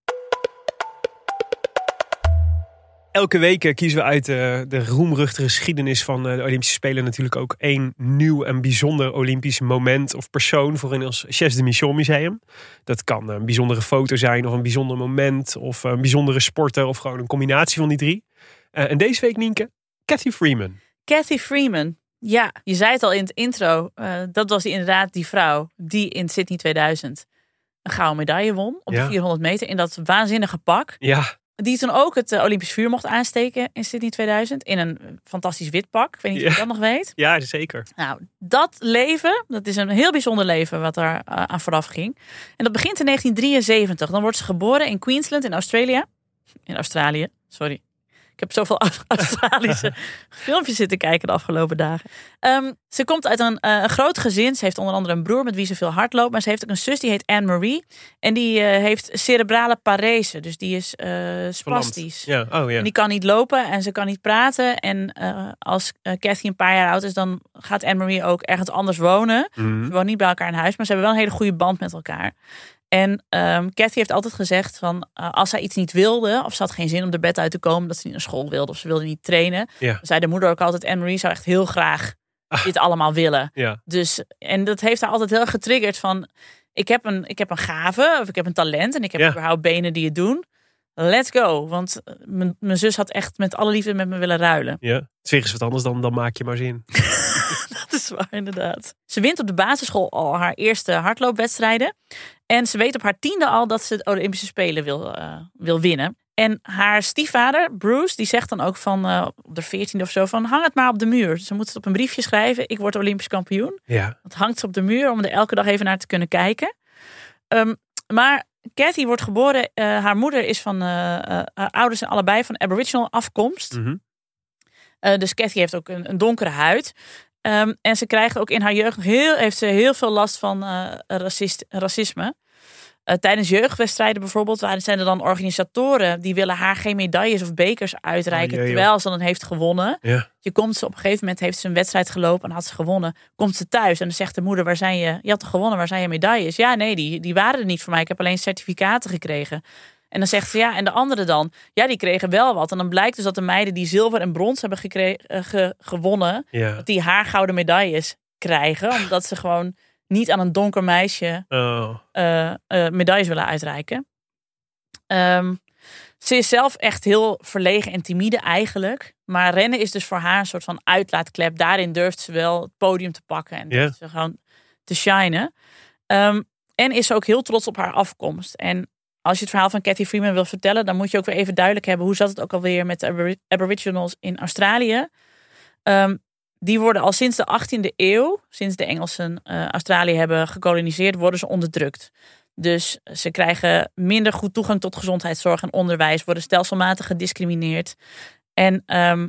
Elke week eh, kiezen we uit eh, de roemruchtige geschiedenis van eh, de Olympische Spelen natuurlijk ook één nieuw en bijzonder Olympisch moment of persoon voor in ons Chess de Mission Museum. Dat kan een bijzondere foto zijn of een bijzonder moment of een bijzondere sporter of gewoon een combinatie van die drie. En deze week, Nienke, Cathy Freeman. Cathy Freeman. Ja, je zei het al in het intro. dat was inderdaad die vrouw die in Sydney 2000 een gouden medaille won op Ja. de 400 meter in dat waanzinnige pak. Ja, Die toen ook het eh, Olympisch vuur mocht aansteken in Sydney 2000 in een fantastisch wit pak. Ik weet niet of je Ja. dat nog weet. ja zeker. Nou, dat leven, dat is een heel bijzonder leven wat daar eh, aan vooraf ging. En dat begint in 1973. Dan wordt ze geboren in Queensland in Australië. In Australië, sorry. Ik heb zoveel Aus- <laughs> Australische <laughs> filmpjes zitten kijken de afgelopen dagen. Ehm, ze komt uit een, eh, een groot gezin. Ze heeft onder andere een broer met wie ze veel hardloopt. Maar ze heeft ook een zus die heet Anne-Marie. En die eh, heeft cerebrale parese. Dus die is eh spastisch. Ja, oh ja. En die kan niet lopen en ze kan niet praten. En als Cathy een paar jaar oud is, dan gaat Anne-Marie ook ergens anders wonen. Mhm. Ze wonen niet bij elkaar in huis, maar ze hebben wel een hele goede band met elkaar. En ehm Cathy heeft altijd gezegd van eh, als zij iets niet wilde, of ze had geen zin om de bed uit te komen, dat ze niet naar school wilde of ze wilde niet trainen, Ja. zei de moeder ook altijd: Anne-Marie zou echt heel graag dit allemaal willen. Ja. Dus, en dat heeft haar altijd heel erg getriggerd van ik heb een, ik heb een gave of ik heb een talent en ik heb Ja. überhaupt benen die het doen. Let's go. Want eh, mijn mijn zus had echt met alle liefde met me willen ruilen. ja. Het is wat anders dan, dan maak je maar zin. <laughs> Is waar, inderdaad. Ze wint op de basisschool al haar eerste hardloopwedstrijden. En ze weet op haar tiende al dat ze de Olympische Spelen wil, eh, wil winnen. En haar stiefvader, Bruce, die zegt dan ook van eh, op de veertiende of zo van hang het maar op de muur. Ze moet het op een briefje schrijven. Ik word Olympisch kampioen. Ja. Dat hangt ze op de muur om er elke dag even naar te kunnen kijken. Ehm, maar Cathy wordt geboren. eh, haar moeder is van. haar ouders zijn allebei van Aboriginal afkomst. Mhm. Dus Cathy heeft ook een, een donkere huid. Ehm, en ze krijgt ook in haar jeugd heel, heeft ze heel veel last van eh, racist, racisme. Eh, tijdens jeugdwedstrijden bijvoorbeeld, waar zijn er dan organisatoren die willen haar geen medailles of bekers uitreiken, Oh, jee, terwijl ze dan heeft gewonnen. Ja. Je komt ze op een gegeven moment heeft ze een wedstrijd gelopen en had ze gewonnen. Komt ze thuis en dan zegt de moeder: Waar zijn je? Je had toch gewonnen? Waar zijn je medailles? Ja, nee, die, die waren er niet voor mij. Ik heb alleen certificaten gekregen. En dan zegt ze ja, en de anderen dan? Ja, die kregen wel wat. En dan blijkt dus dat de meiden die zilver en brons hebben gekregen, eh, ge- gewonnen, Ja. dat die haar gouden medailles krijgen. Omdat ze gewoon niet aan een donker meisje Oh. eh, eh, medailles willen uitreiken. Ehm, ze is zelf echt heel verlegen en timide eigenlijk. Maar rennen is dus voor haar een soort van uitlaatklep. Daarin durft ze wel het podium te pakken en durft ze gewoon te shinen. Ehm, en is ze ook heel trots op haar afkomst. En als je het verhaal van Cathy Freeman wil vertellen, dan moet je ook weer even duidelijk hebben hoe zat het ook alweer met de Abori- Aboriginals in Australië. Ehm, die worden al sinds de 18e eeuw, sinds de Engelsen eh, Australië hebben gekoloniseerd, worden ze onderdrukt. Dus ze krijgen minder goed toegang tot gezondheidszorg en onderwijs, worden stelselmatig gediscrimineerd. En ehm,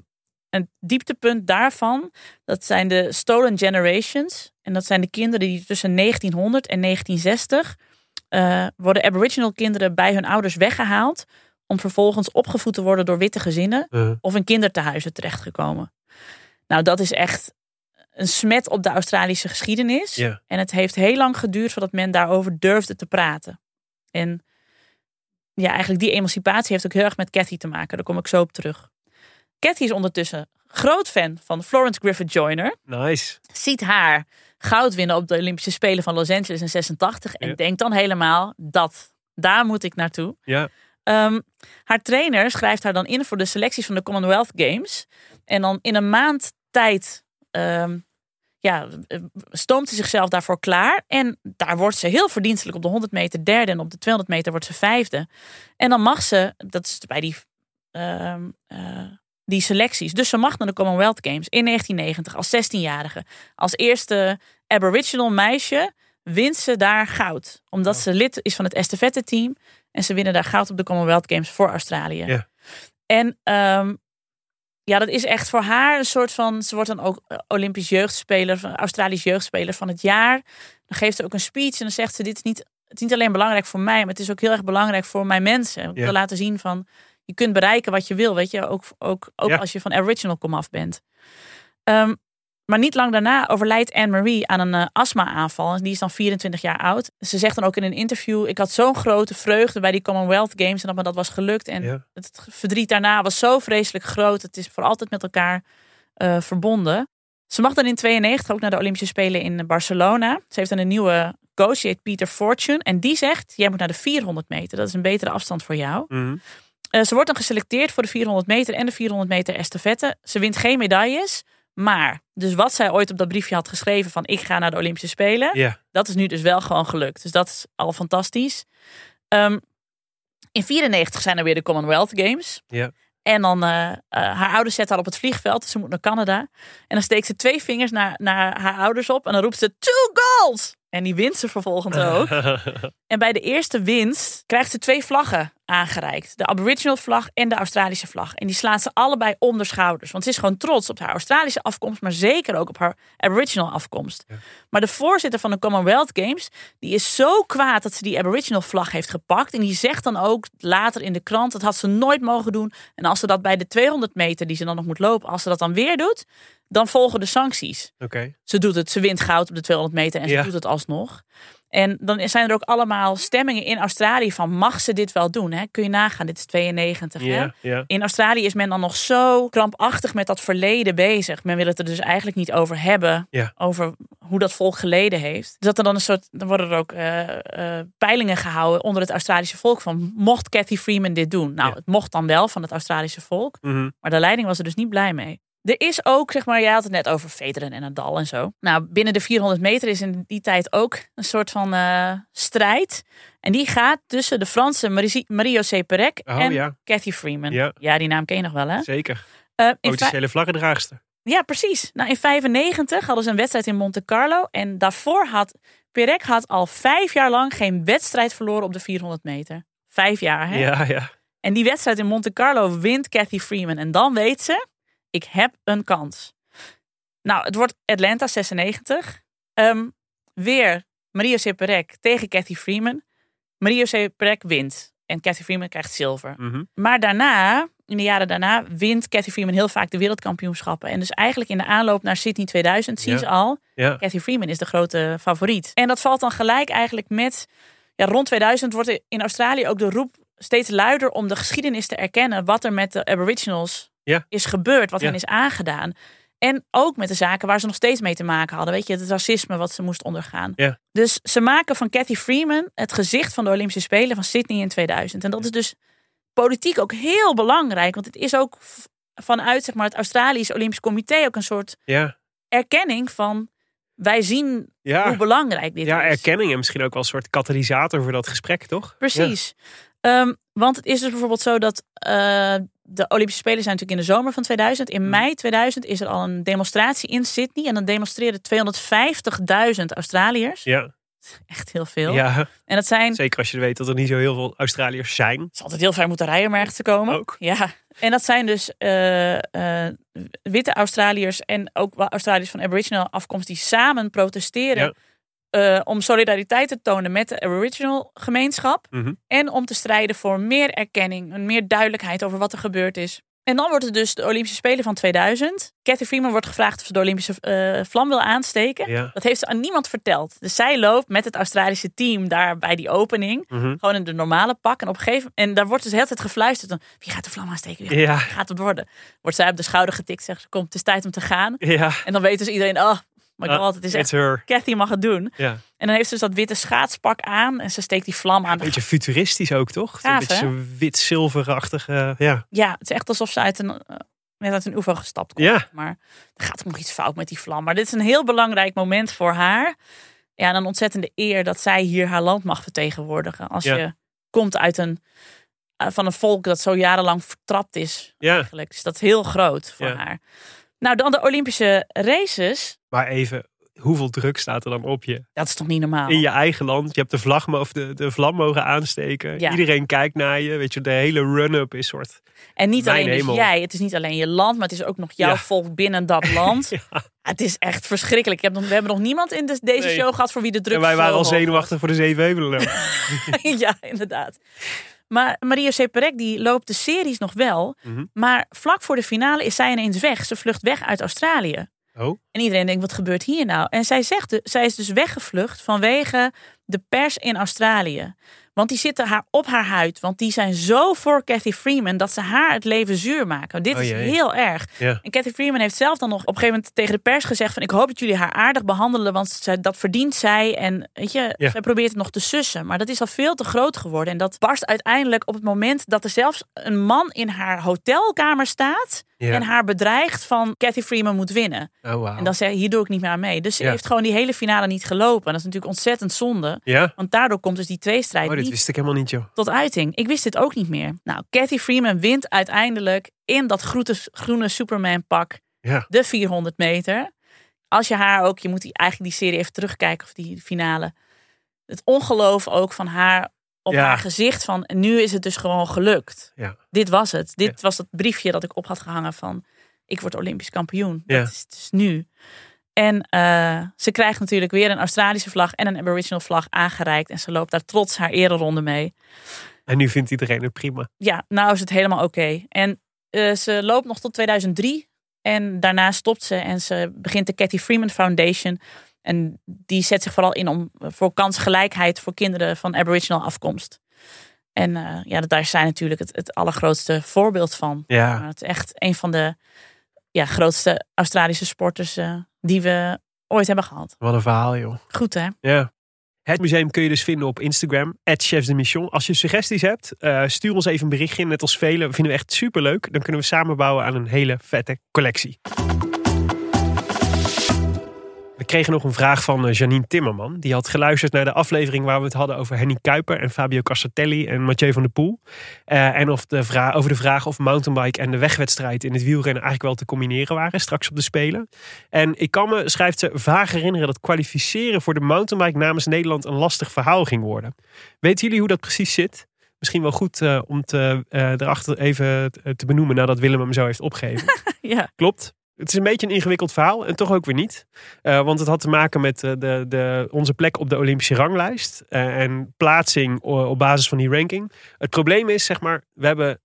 een dieptepunt daarvan, dat zijn de stolen generations. En dat zijn de kinderen die tussen 1900 en 1960 eh, worden Aboriginal kinderen bij hun ouders weggehaald. Om vervolgens opgevoed te worden door witte gezinnen Uh. of in kindertehuizen terechtgekomen. Nou, dat is echt een smet op de Australische geschiedenis. En het heeft heel lang geduurd voordat men daarover durfde te praten. En ja, eigenlijk die emancipatie heeft ook heel erg met Cathy te maken. Daar kom ik zo op terug. Cathy is ondertussen groot fan van Florence Griffith Joyner. Nice. Ziet haar goud winnen op de Olympische Spelen van Los Angeles in 86. En Ja. denkt dan helemaal dat, daar moet ik naartoe. Ja. Ehm, haar trainer schrijft haar dan in voor de selecties van de Commonwealth Games. En dan in een maand tijd ehm, ja, eh, stoomt ze zichzelf daarvoor klaar. En daar wordt ze heel verdienstelijk op de 100 meter derde. En op de 200 meter wordt ze vijfde. En dan mag ze, dat is bij die, ehm, eh, die selecties. Dus ze mag naar de Commonwealth Games in 1990 als 16-jarige. Als eerste Aboriginal meisje wint ze daar goud. Omdat ze lid is van het estafette team. En ze winnen daar goud op de Commonwealth Games voor Australië. Ja. En ehm, Ja, dat is echt voor haar een soort van. Ze wordt dan ook eh, Olympisch jeugdspeler, van Australisch jeugdspeler van het jaar. Dan geeft ze ook een speech en dan zegt ze: Dit is niet, het is niet alleen belangrijk voor mij, maar het is ook heel erg belangrijk voor mijn mensen. Ja. wil laten zien van je kunt bereiken wat je wil, weet je, ook, ook, ook Ja. als je van Aboriginal komaf bent. Ehm, maar niet lang daarna overlijdt Anne-Marie aan een eh, astma-aanval. En Die is dan 24 jaar oud. Ze zegt dan ook in een interview: Ik had zo'n grote vreugde bij die Commonwealth Games en dat me dat was gelukt. En Ja. het verdriet daarna was zo vreselijk groot. Het is voor altijd met elkaar eh, verbonden. Ze mag dan in 92 ook naar de Olympische Spelen in Barcelona. Ze heeft dan een nieuwe coach, die heet Peter Fortune. En die zegt: Jij moet naar de 400 meter. Dat is een betere afstand voor jou. Mhm. Eh, ze wordt dan geselecteerd voor de 400 meter en de 400 meter estafette. Ze wint geen medailles. Maar, dus wat zij ooit op dat briefje had geschreven van ik ga naar de Olympische Spelen. Dat is nu dus wel gewoon gelukt. Dus dat is al fantastisch. Ehm, in 94 zijn er weer de Commonwealth Games. En dan, eh, haar ouders zetten haar op het vliegveld. Dus ze moet naar Canada. En dan steekt ze twee vingers naar, naar haar ouders op. En dan roept ze two goals. En die wint ze vervolgens ook. <laughs> En bij de eerste winst krijgt ze twee vlaggen aangereikt. De Aboriginal vlag en de Australische vlag. En die slaat ze allebei om de schouders. Want ze is gewoon trots op haar Australische afkomst, maar zeker ook op haar Aboriginal afkomst. Maar de voorzitter van de Commonwealth Games, die is zo kwaad dat ze die Aboriginal vlag heeft gepakt. En die zegt dan ook later in de krant, dat had ze nooit mogen doen. En als ze dat bij de 200 meter die ze dan nog moet lopen, als ze dat dan weer doet, dan volgen de sancties. Oké. Ze doet het, ze wint goud op de 200 meter en ze Ja. doet het alsnog. En dan zijn er ook allemaal stemmingen in Australië van mag ze dit wel doen? Hè? Kun je nagaan, dit is 92. Hè? In Australië is men dan nog zo krampachtig met dat verleden bezig. Men wil het er dus eigenlijk niet over hebben. Over hoe dat volk geleden heeft. Dus dat er dan een soort. Dan worden er ook eh, eh, peilingen gehouden onder het Australische volk. Van mocht Cathy Freeman dit doen? Nou, het mocht dan wel van het Australische volk. Mhm. Maar de leiding was er dus niet blij mee. Er is ook, zeg maar, jij had het net over Federer en Nadal en zo. Nou, binnen de 400 meter is in die tijd ook een soort van eh, strijd. En die gaat tussen de Franse Marie- Marie-José Perec Oh, en ja. Cathy Freeman. Ja. die naam ken je nog wel, hè? Zeker. Eh, in vij- Potentiële vlaggedraagster. ja, precies. Nou, in 95 hadden ze een wedstrijd in Monte Carlo. En daarvoor had Perec had al vijf jaar lang geen wedstrijd verloren op de 400 meter. Vijf jaar, hè? Ja, ja. En die wedstrijd in Monte Carlo wint Cathy Freeman. En dan weet ze, ik heb een kans. Nou, het wordt Atlanta 96. Ehm, weer Maria Perec tegen Cathy Freeman. Maria Perec wint. En Cathy Freeman krijgt zilver. Mhm. Maar daarna, in de jaren daarna, wint Cathy Freeman heel vaak de wereldkampioenschappen. En dus eigenlijk in de aanloop naar Sydney 2000 zie je Ja. al. Ja. Cathy Freeman is de grote favoriet. En dat valt dan gelijk eigenlijk met... Ja, rond 2000 wordt in Australië ook de roep steeds luider om de geschiedenis te erkennen. Wat er met de Aboriginals Ja. is gebeurd, wat Ja. hen is aangedaan. En ook met de zaken waar ze nog steeds mee te maken hadden. Weet je, het racisme wat ze moest ondergaan. Ja. Dus ze maken van Cathy Freeman het gezicht van de Olympische Spelen van Sydney in 2000. En dat is dus politiek ook heel belangrijk. Want het is ook vanuit zeg maar, het Australisch Olympisch Comité ook een soort Ja. erkenning van wij zien Ja. hoe belangrijk dit Ja, is. erkenning en misschien ook wel een soort katalysator voor dat gesprek, toch? Precies. Ehm, want het is dus bijvoorbeeld zo dat eh, de Olympische Spelen zijn natuurlijk in de zomer van 2000. Mm. In mei 2000 is er al een demonstratie in Sydney. En dan demonstreren 250.000 Australiërs. Ja. Echt heel veel. Ja. En dat zijn... Zeker als je weet dat er niet zo heel veel Australiërs zijn. Het is altijd heel ver moeten rijden om ergens te komen. Ook. Ja. En dat zijn dus eh, eh, witte Australiërs en ook Australiërs van Aboriginal afkomst die samen protesteren. Eh, om solidariteit te tonen met de Aboriginal gemeenschap. Mhm. En om te strijden voor meer erkenning en meer duidelijkheid over wat er gebeurd is. En dan wordt het dus de Olympische Spelen van 2000. Cathy Freeman wordt gevraagd of ze de Olympische eh, vlam wil aansteken. Ja. Dat heeft ze aan niemand verteld. Dus zij loopt met het Australische team daar bij die opening. Mhm. Gewoon in de normale pak. En op een gegeven En daar wordt dus de hele tijd gefluisterd. Dan, wie gaat de vlam aansteken? Wie gaat, Ja. wie gaat het worden? Wordt zij op de schouder getikt. Zegt ze, kom, het is tijd om te gaan. Ja. En dan weet dus iedereen, oh my Ah, god, het is echt... her. Cathy mag het doen. Ja. En dan heeft ze dus dat witte schaatspak aan. En ze steekt die vlam aan. de Beetje futuristisch ook, toch? Gaaf, een beetje wit-zilverachtige. ja. Ja, het is echt alsof ze uit een, eh, net uit een UFO gestapt komt. Ja. Maar er gaat nog iets fout met die vlam. Maar dit is een heel belangrijk moment voor haar. Ja, en een ontzettende eer dat zij hier haar land mag vertegenwoordigen. Als Ja. je komt uit een, eh, van een volk dat zo jarenlang vertrapt is. Ja. Eigenlijk. Dus dat is heel groot voor Ja. haar. Nou, dan de Olympische races. Maar even, hoeveel druk staat er dan op je? Dat is toch niet normaal? In je eigen land. Je hebt de vlag of de, de vlam mogen aansteken. Ja. Iedereen kijkt naar je. Weet je, de hele run-up is soort. En niet alleen dus jij, het is niet alleen je land, maar het is ook nog jouw Ja. volk binnen dat <laughs> land. Het is echt verschrikkelijk. Ik heb nog, we hebben nog niemand in de- deze Nee. show gehad voor wie de druk En wij waren al was. zenuwachtig voor de Zevenhevelen. <laughs> ja, inderdaad. Maar Maria Seperek die loopt de series nog wel. Mhm. Maar vlak voor de finale is zij ineens weg. Ze vlucht weg uit Australië. Oh. En iedereen denkt, wat gebeurt hier nou? En zij zegt, zij is dus weggevlucht vanwege de pers in Australië. Want die zitten haar op haar huid. Want die zijn zo voor Cathy Freeman dat ze haar het leven zuur maken. Dit Oh is heel erg. Ja. En Cathy Freeman heeft zelf dan nog op een gegeven moment tegen de pers gezegd van ik hoop dat jullie haar aardig behandelen, want dat verdient zij. En weet je, Ja. zij probeert het nog te sussen. Maar dat is al veel te groot geworden. En dat barst uiteindelijk op het moment dat er zelfs een man in haar hotelkamer staat En haar bedreigt van Cathy Freeman moet winnen. Oh, wauw. En dan zei hier doe ik niet meer aan mee. Dus ze heeft gewoon die hele finale niet gelopen. En dat is natuurlijk ontzettend zonde. Want daardoor komt dus die tweestrijd Oh, dit wist ik helemaal niet, joh. tot uiting. Ik wist dit ook niet meer. Nou, Cathy Freeman wint uiteindelijk in dat groene, groene Superman pak de 400 meter. Als je haar ook, je moet die, eigenlijk die serie even terugkijken of die finale. Het ongeloof ook van haar op Ja. haar gezicht van nu is het dus gewoon gelukt. Ja. Dit was het. Dit was het briefje dat ik op had gehangen van ik word Olympisch kampioen. Ja. Dat is dus nu. En eh, ze krijgt natuurlijk weer een Australische vlag en een Aboriginal vlag aangereikt. En ze loopt daar trots haar ereronde mee. En nu vindt iedereen het prima. Ja, nou is het helemaal oké. En eh, ze loopt nog tot 2003. En daarna stopt ze en ze begint de Cathy Freeman Foundation. En die zet zich vooral in om, voor kansgelijkheid voor kinderen van Aboriginal afkomst. En eh, ja, daar zijn natuurlijk het, het allergrootste voorbeeld van. Ja. Het is echt een van de ja, grootste Australische sporters eh, die we ooit hebben gehad. Wat een verhaal, joh. Goed hè? Ja. Het museum kun je dus vinden op Instagram, Chefs de Mission. Als je suggesties hebt, eh, stuur ons even een berichtje. Net als velen vinden we echt super leuk. Dan kunnen we samen bouwen aan een hele vette collectie. Kregen nog een vraag van eh, Janine Timmerman. Die had geluisterd naar de aflevering waar we het hadden over Henny Kuiper en Fabio Cassatelli en Mathieu van der Poel. Eh, en of de vraag, over de vraag of mountainbike en de wegwedstrijd in het wielrennen eigenlijk wel te combineren waren straks op de Spelen. En ik kan me, schrijft ze, vaag herinneren dat kwalificeren voor de mountainbike namens Nederland een lastig verhaal ging worden. Weten jullie hoe dat precies zit? Misschien wel goed eh, om te, erachter even te- te benoemen nadat Willem hem zo heeft opgegeven. <laughs> Ja. Klopt. Het is een beetje een ingewikkeld verhaal en toch ook weer niet. Eh, want het had te maken met eh, de, de, onze plek op de Olympische ranglijst. eh, en plaatsing op basis van die ranking. Het probleem is, zeg maar, we hebben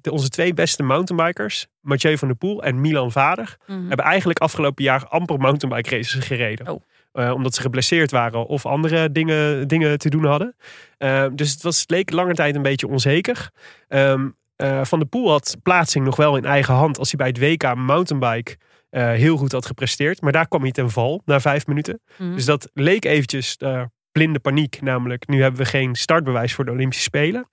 de, onze twee beste mountainbikers, Mathieu van der Poel en Milan Vader, Mhm. hebben eigenlijk afgelopen jaar amper mountainbike races gereden. Eh, omdat ze geblesseerd waren of andere dingen, dingen te doen hadden. Dus het, was, het leek lange tijd een beetje onzeker. Ehm, eh, van der Poel had plaatsing nog wel in eigen hand als hij bij het WK mountainbike eh, heel goed had gepresteerd. Maar daar kwam hij ten val na vijf minuten. Mhm. Dus dat leek eventjes eh, blinde paniek. Namelijk, nu hebben we geen startbewijs voor de Olympische Spelen.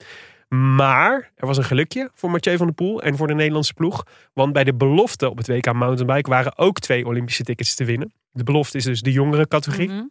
Maar er was een gelukje voor Mathieu van der Poel en voor de Nederlandse ploeg. Want bij de belofte op het WK mountainbike waren ook twee Olympische tickets te winnen. De belofte is dus de jongere categorie. Mhm.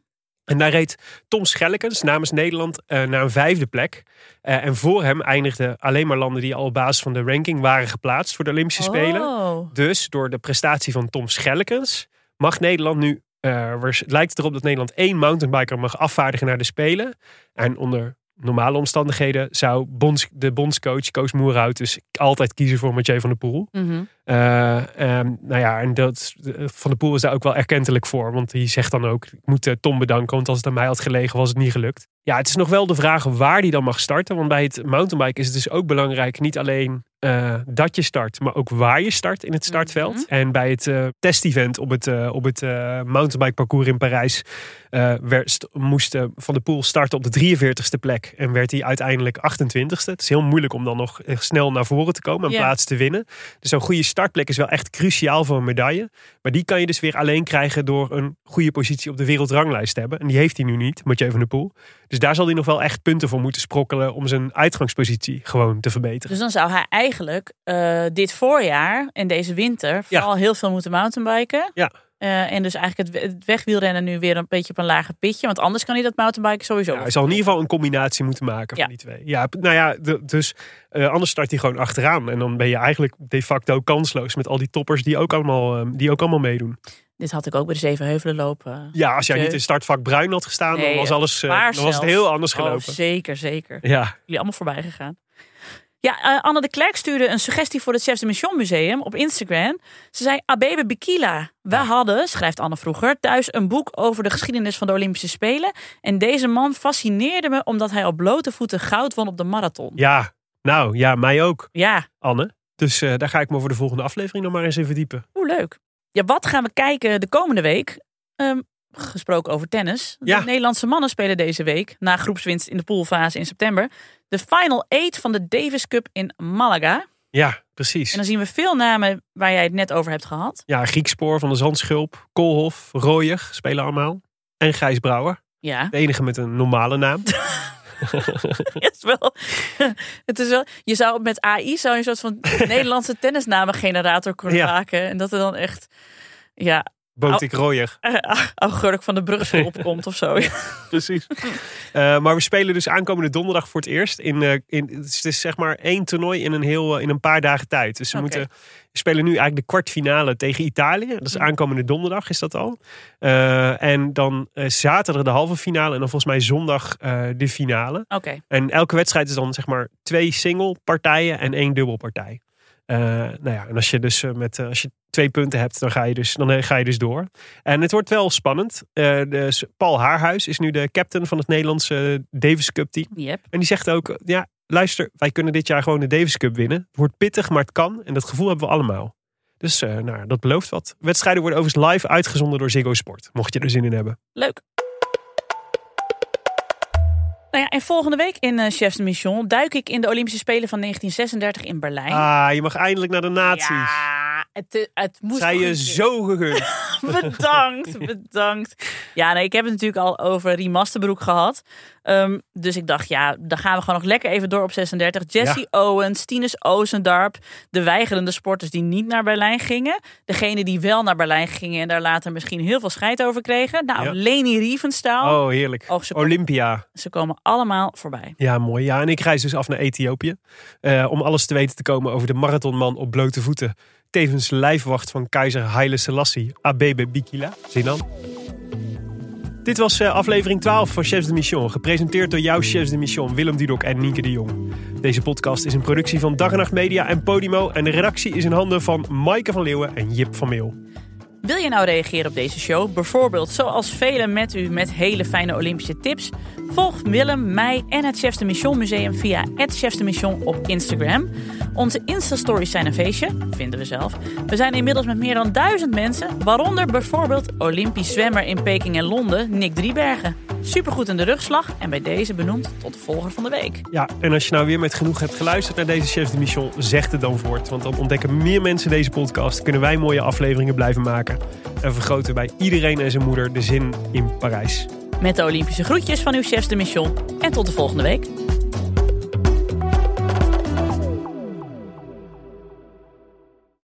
En daar reed Tom Schellekens namens Nederland eh, naar een vijfde plek. Eh, en voor hem eindigden alleen maar landen die al op basis van de ranking waren geplaatst voor de Olympische Spelen. Oh. Dus door de prestatie van Tom Schellekens mag Nederland nu. er lijkt het erop dat Nederland één mountainbiker mag afvaardigen naar de Spelen. En onder normale omstandigheden zou bonds, de bondscoach, Koos Moerhout, dus altijd kiezen voor Mathieu van der Poel. Mhm. Ehm, nou ja, en dat, eh, Van der Poel is daar ook wel erkentelijk voor. Want hij zegt dan ook, ik moet eh, Tom bedanken, want als het aan mij had gelegen was het niet gelukt. Ja, het is nog wel de vraag waar die dan mag starten. Want bij het mountainbike is het dus ook belangrijk, niet alleen dat je start, maar ook waar je start in het startveld. En bij het eh, testevent op het, op het mountainbike parcours in Parijs eh, werd, st- moest eh, Van der Poel starten op de 43ste plek. En werd hij uiteindelijk 28ste. Het is heel moeilijk om dan nog eh, snel naar voren te komen en Ja. plaats te winnen. Dus zo'n goede startplek is wel echt cruciaal voor een medaille. Maar die kan je dus weer alleen krijgen door een goede positie op de wereldranglijst te hebben. En die heeft hij nu niet, Mathieu van der Poel. Dus daar zal hij nog wel echt punten voor moeten sprokkelen om zijn uitgangspositie gewoon te verbeteren. Dus dan zou hij eigenlijk dit voorjaar en deze winter vooral heel veel moeten mountainbiken. Ja. Eh, en dus eigenlijk het, het wegwielrennen nu weer een beetje op een lager pitje. Want anders kan hij dat mountainbiken sowieso. Ja, hij zal in ieder geval een combinatie moeten maken van die twee. Ja, nou ja, de- dus eh, anders start hij gewoon achteraan. En dan ben je eigenlijk de facto kansloos met al die toppers die ook allemaal, eh, die ook allemaal meedoen. Dit had ik ook bij de Zevenheuvelen lopen. Ja, als jij niet in startvak bruin had gestaan, dan was, alles, eh, waar dan was het heel anders Oh, gelopen. zeker, zeker. Ja. Jullie allemaal voorbij gegaan. Ja, eh, Anne de Klerk stuurde een suggestie voor het Chefs de Mission Museum op Instagram. Ze zei, Abebe Bikila. We hadden, schrijft Anne vroeger, thuis een boek over de geschiedenis van de Olympische Spelen. En deze man fascineerde me omdat hij op blote voeten goud won op de marathon. Ja, nou ja, mij ook, Ja, Anne. Dus eh, daar ga ik me voor de volgende aflevering nog maar eens in verdiepen. hoe leuk. Ja, wat gaan we kijken de komende week? Ehm, gesproken over tennis. Ja. De Nederlandse mannen spelen deze week, na groepswinst in de poolfase in september, de Final Eight van de Davis Cup in Malaga. Ja, precies. En dan zien we veel namen waar jij het net over hebt gehad. Ja, Griekspoor van de Zandschulp, Koolhof, Rooijer spelen allemaal. En Gijs Brouwer. Ja. De enige met een normale naam. het <laughs> <laughs> is wel, het is wel, je zou met AI zou je een soort van <laughs> Nederlandse tennisnamengenerator kunnen Ja. maken. En dat er dan echt, ja, Botik eh, <laughs> augurk van de brug <laughs> opkomt of zo. Precies. Eh, maar we spelen dus aankomende donderdag voor het eerst. In, eh, in, het is- zeg maar één toernooi in een, heel, eh, in een paar dagen tijd. Dus we moeten, spelen nu eigenlijk de kwartfinale tegen Italië. Dat is aankomende donderdag is dat al. En dan zaterdag de halve finale. En dan volgens mij zondag de finale. Oké, En elke wedstrijd is dan zeg maar twee single partijen en één dubbelpartij. Eh nou ja, en als je dus met als je twee punten hebt, dan ga je dus, dan eh, ga je dus door. En het wordt wel spannend. Eh, dus Paul Haarhuis is nu de captain van het Nederlandse Davis Cup team. Yep. En die zegt ook, ja, luister, wij kunnen dit jaar gewoon de Davis Cup winnen. Het wordt pittig, maar het kan. En dat gevoel hebben we allemaal. Dus eh, nou, dat belooft wat. Wedstrijden worden overigens live uitgezonden door Ziggo Sport. Mocht je er zin in hebben. leuk. Nou ja, en volgende week in eh, Chefs de Mission duik ik in de Olympische Spelen van 1936 in Berlijn. Ah, je mag eindelijk naar de nazi's. Ja, het, eh, het moest Zij je zo gegund. <laughs> bedankt, bedankt. Ja, nee, ik heb het natuurlijk al over Rie Masterbroek gehad. Ehm, dus ik dacht, ja, dan gaan we gewoon nog lekker even door op 36. Jesse Owens, Tinus Oosendarp, de weigerende sporters die niet naar Berlijn gingen. Degene die wel naar Berlijn gingen en daar later misschien heel veel scheid over kregen. Nou, Ja. Leni Riefenstahl. Oh, heerlijk. Oh, ze, komen, Olympia. ze komen allemaal voorbij. Ja, mooi. Ja, en ik reis dus af naar Ethiopië. eh, om alles te weten te komen over de marathonman op blote voeten. Tevens lijfwacht van keizer Haile Selassie, Abebe Bikila. Dan. Dit was eh, aflevering 12 van Chefs de Mission. Gepresenteerd door jouw Chefs de Mission, Willem Dudok en Nienke de Jong. Deze podcast is een productie van Dag en Nacht Media en Podimo. En de redactie is in handen van Maaike van Leeuwen en Jip van Meel. Wil je nou reageren op deze show? Bijvoorbeeld zoals velen met u met hele fijne Olympische tips? Volg Willem, mij en het Chefs de Mission Museum via het Chefs de Mission op Instagram. Onze Insta-stories zijn een feestje, vinden we zelf. We zijn inmiddels met meer dan duizend mensen, waaronder bijvoorbeeld Olympisch zwemmer in Peking en Londen, Nick Driebergen. Supergoed in de rugslag en bij deze benoemd tot de volger van de week. Ja, en als je nou weer met genoeg hebt geluisterd naar deze Chefs de Mission, zeg het dan voort. Want dan ontdekken meer mensen deze podcast, kunnen wij mooie afleveringen blijven maken. En vergroten bij iedereen en zijn moeder de zin in Parijs. Met de Olympische groetjes van uw chef de mission. En tot de volgende week.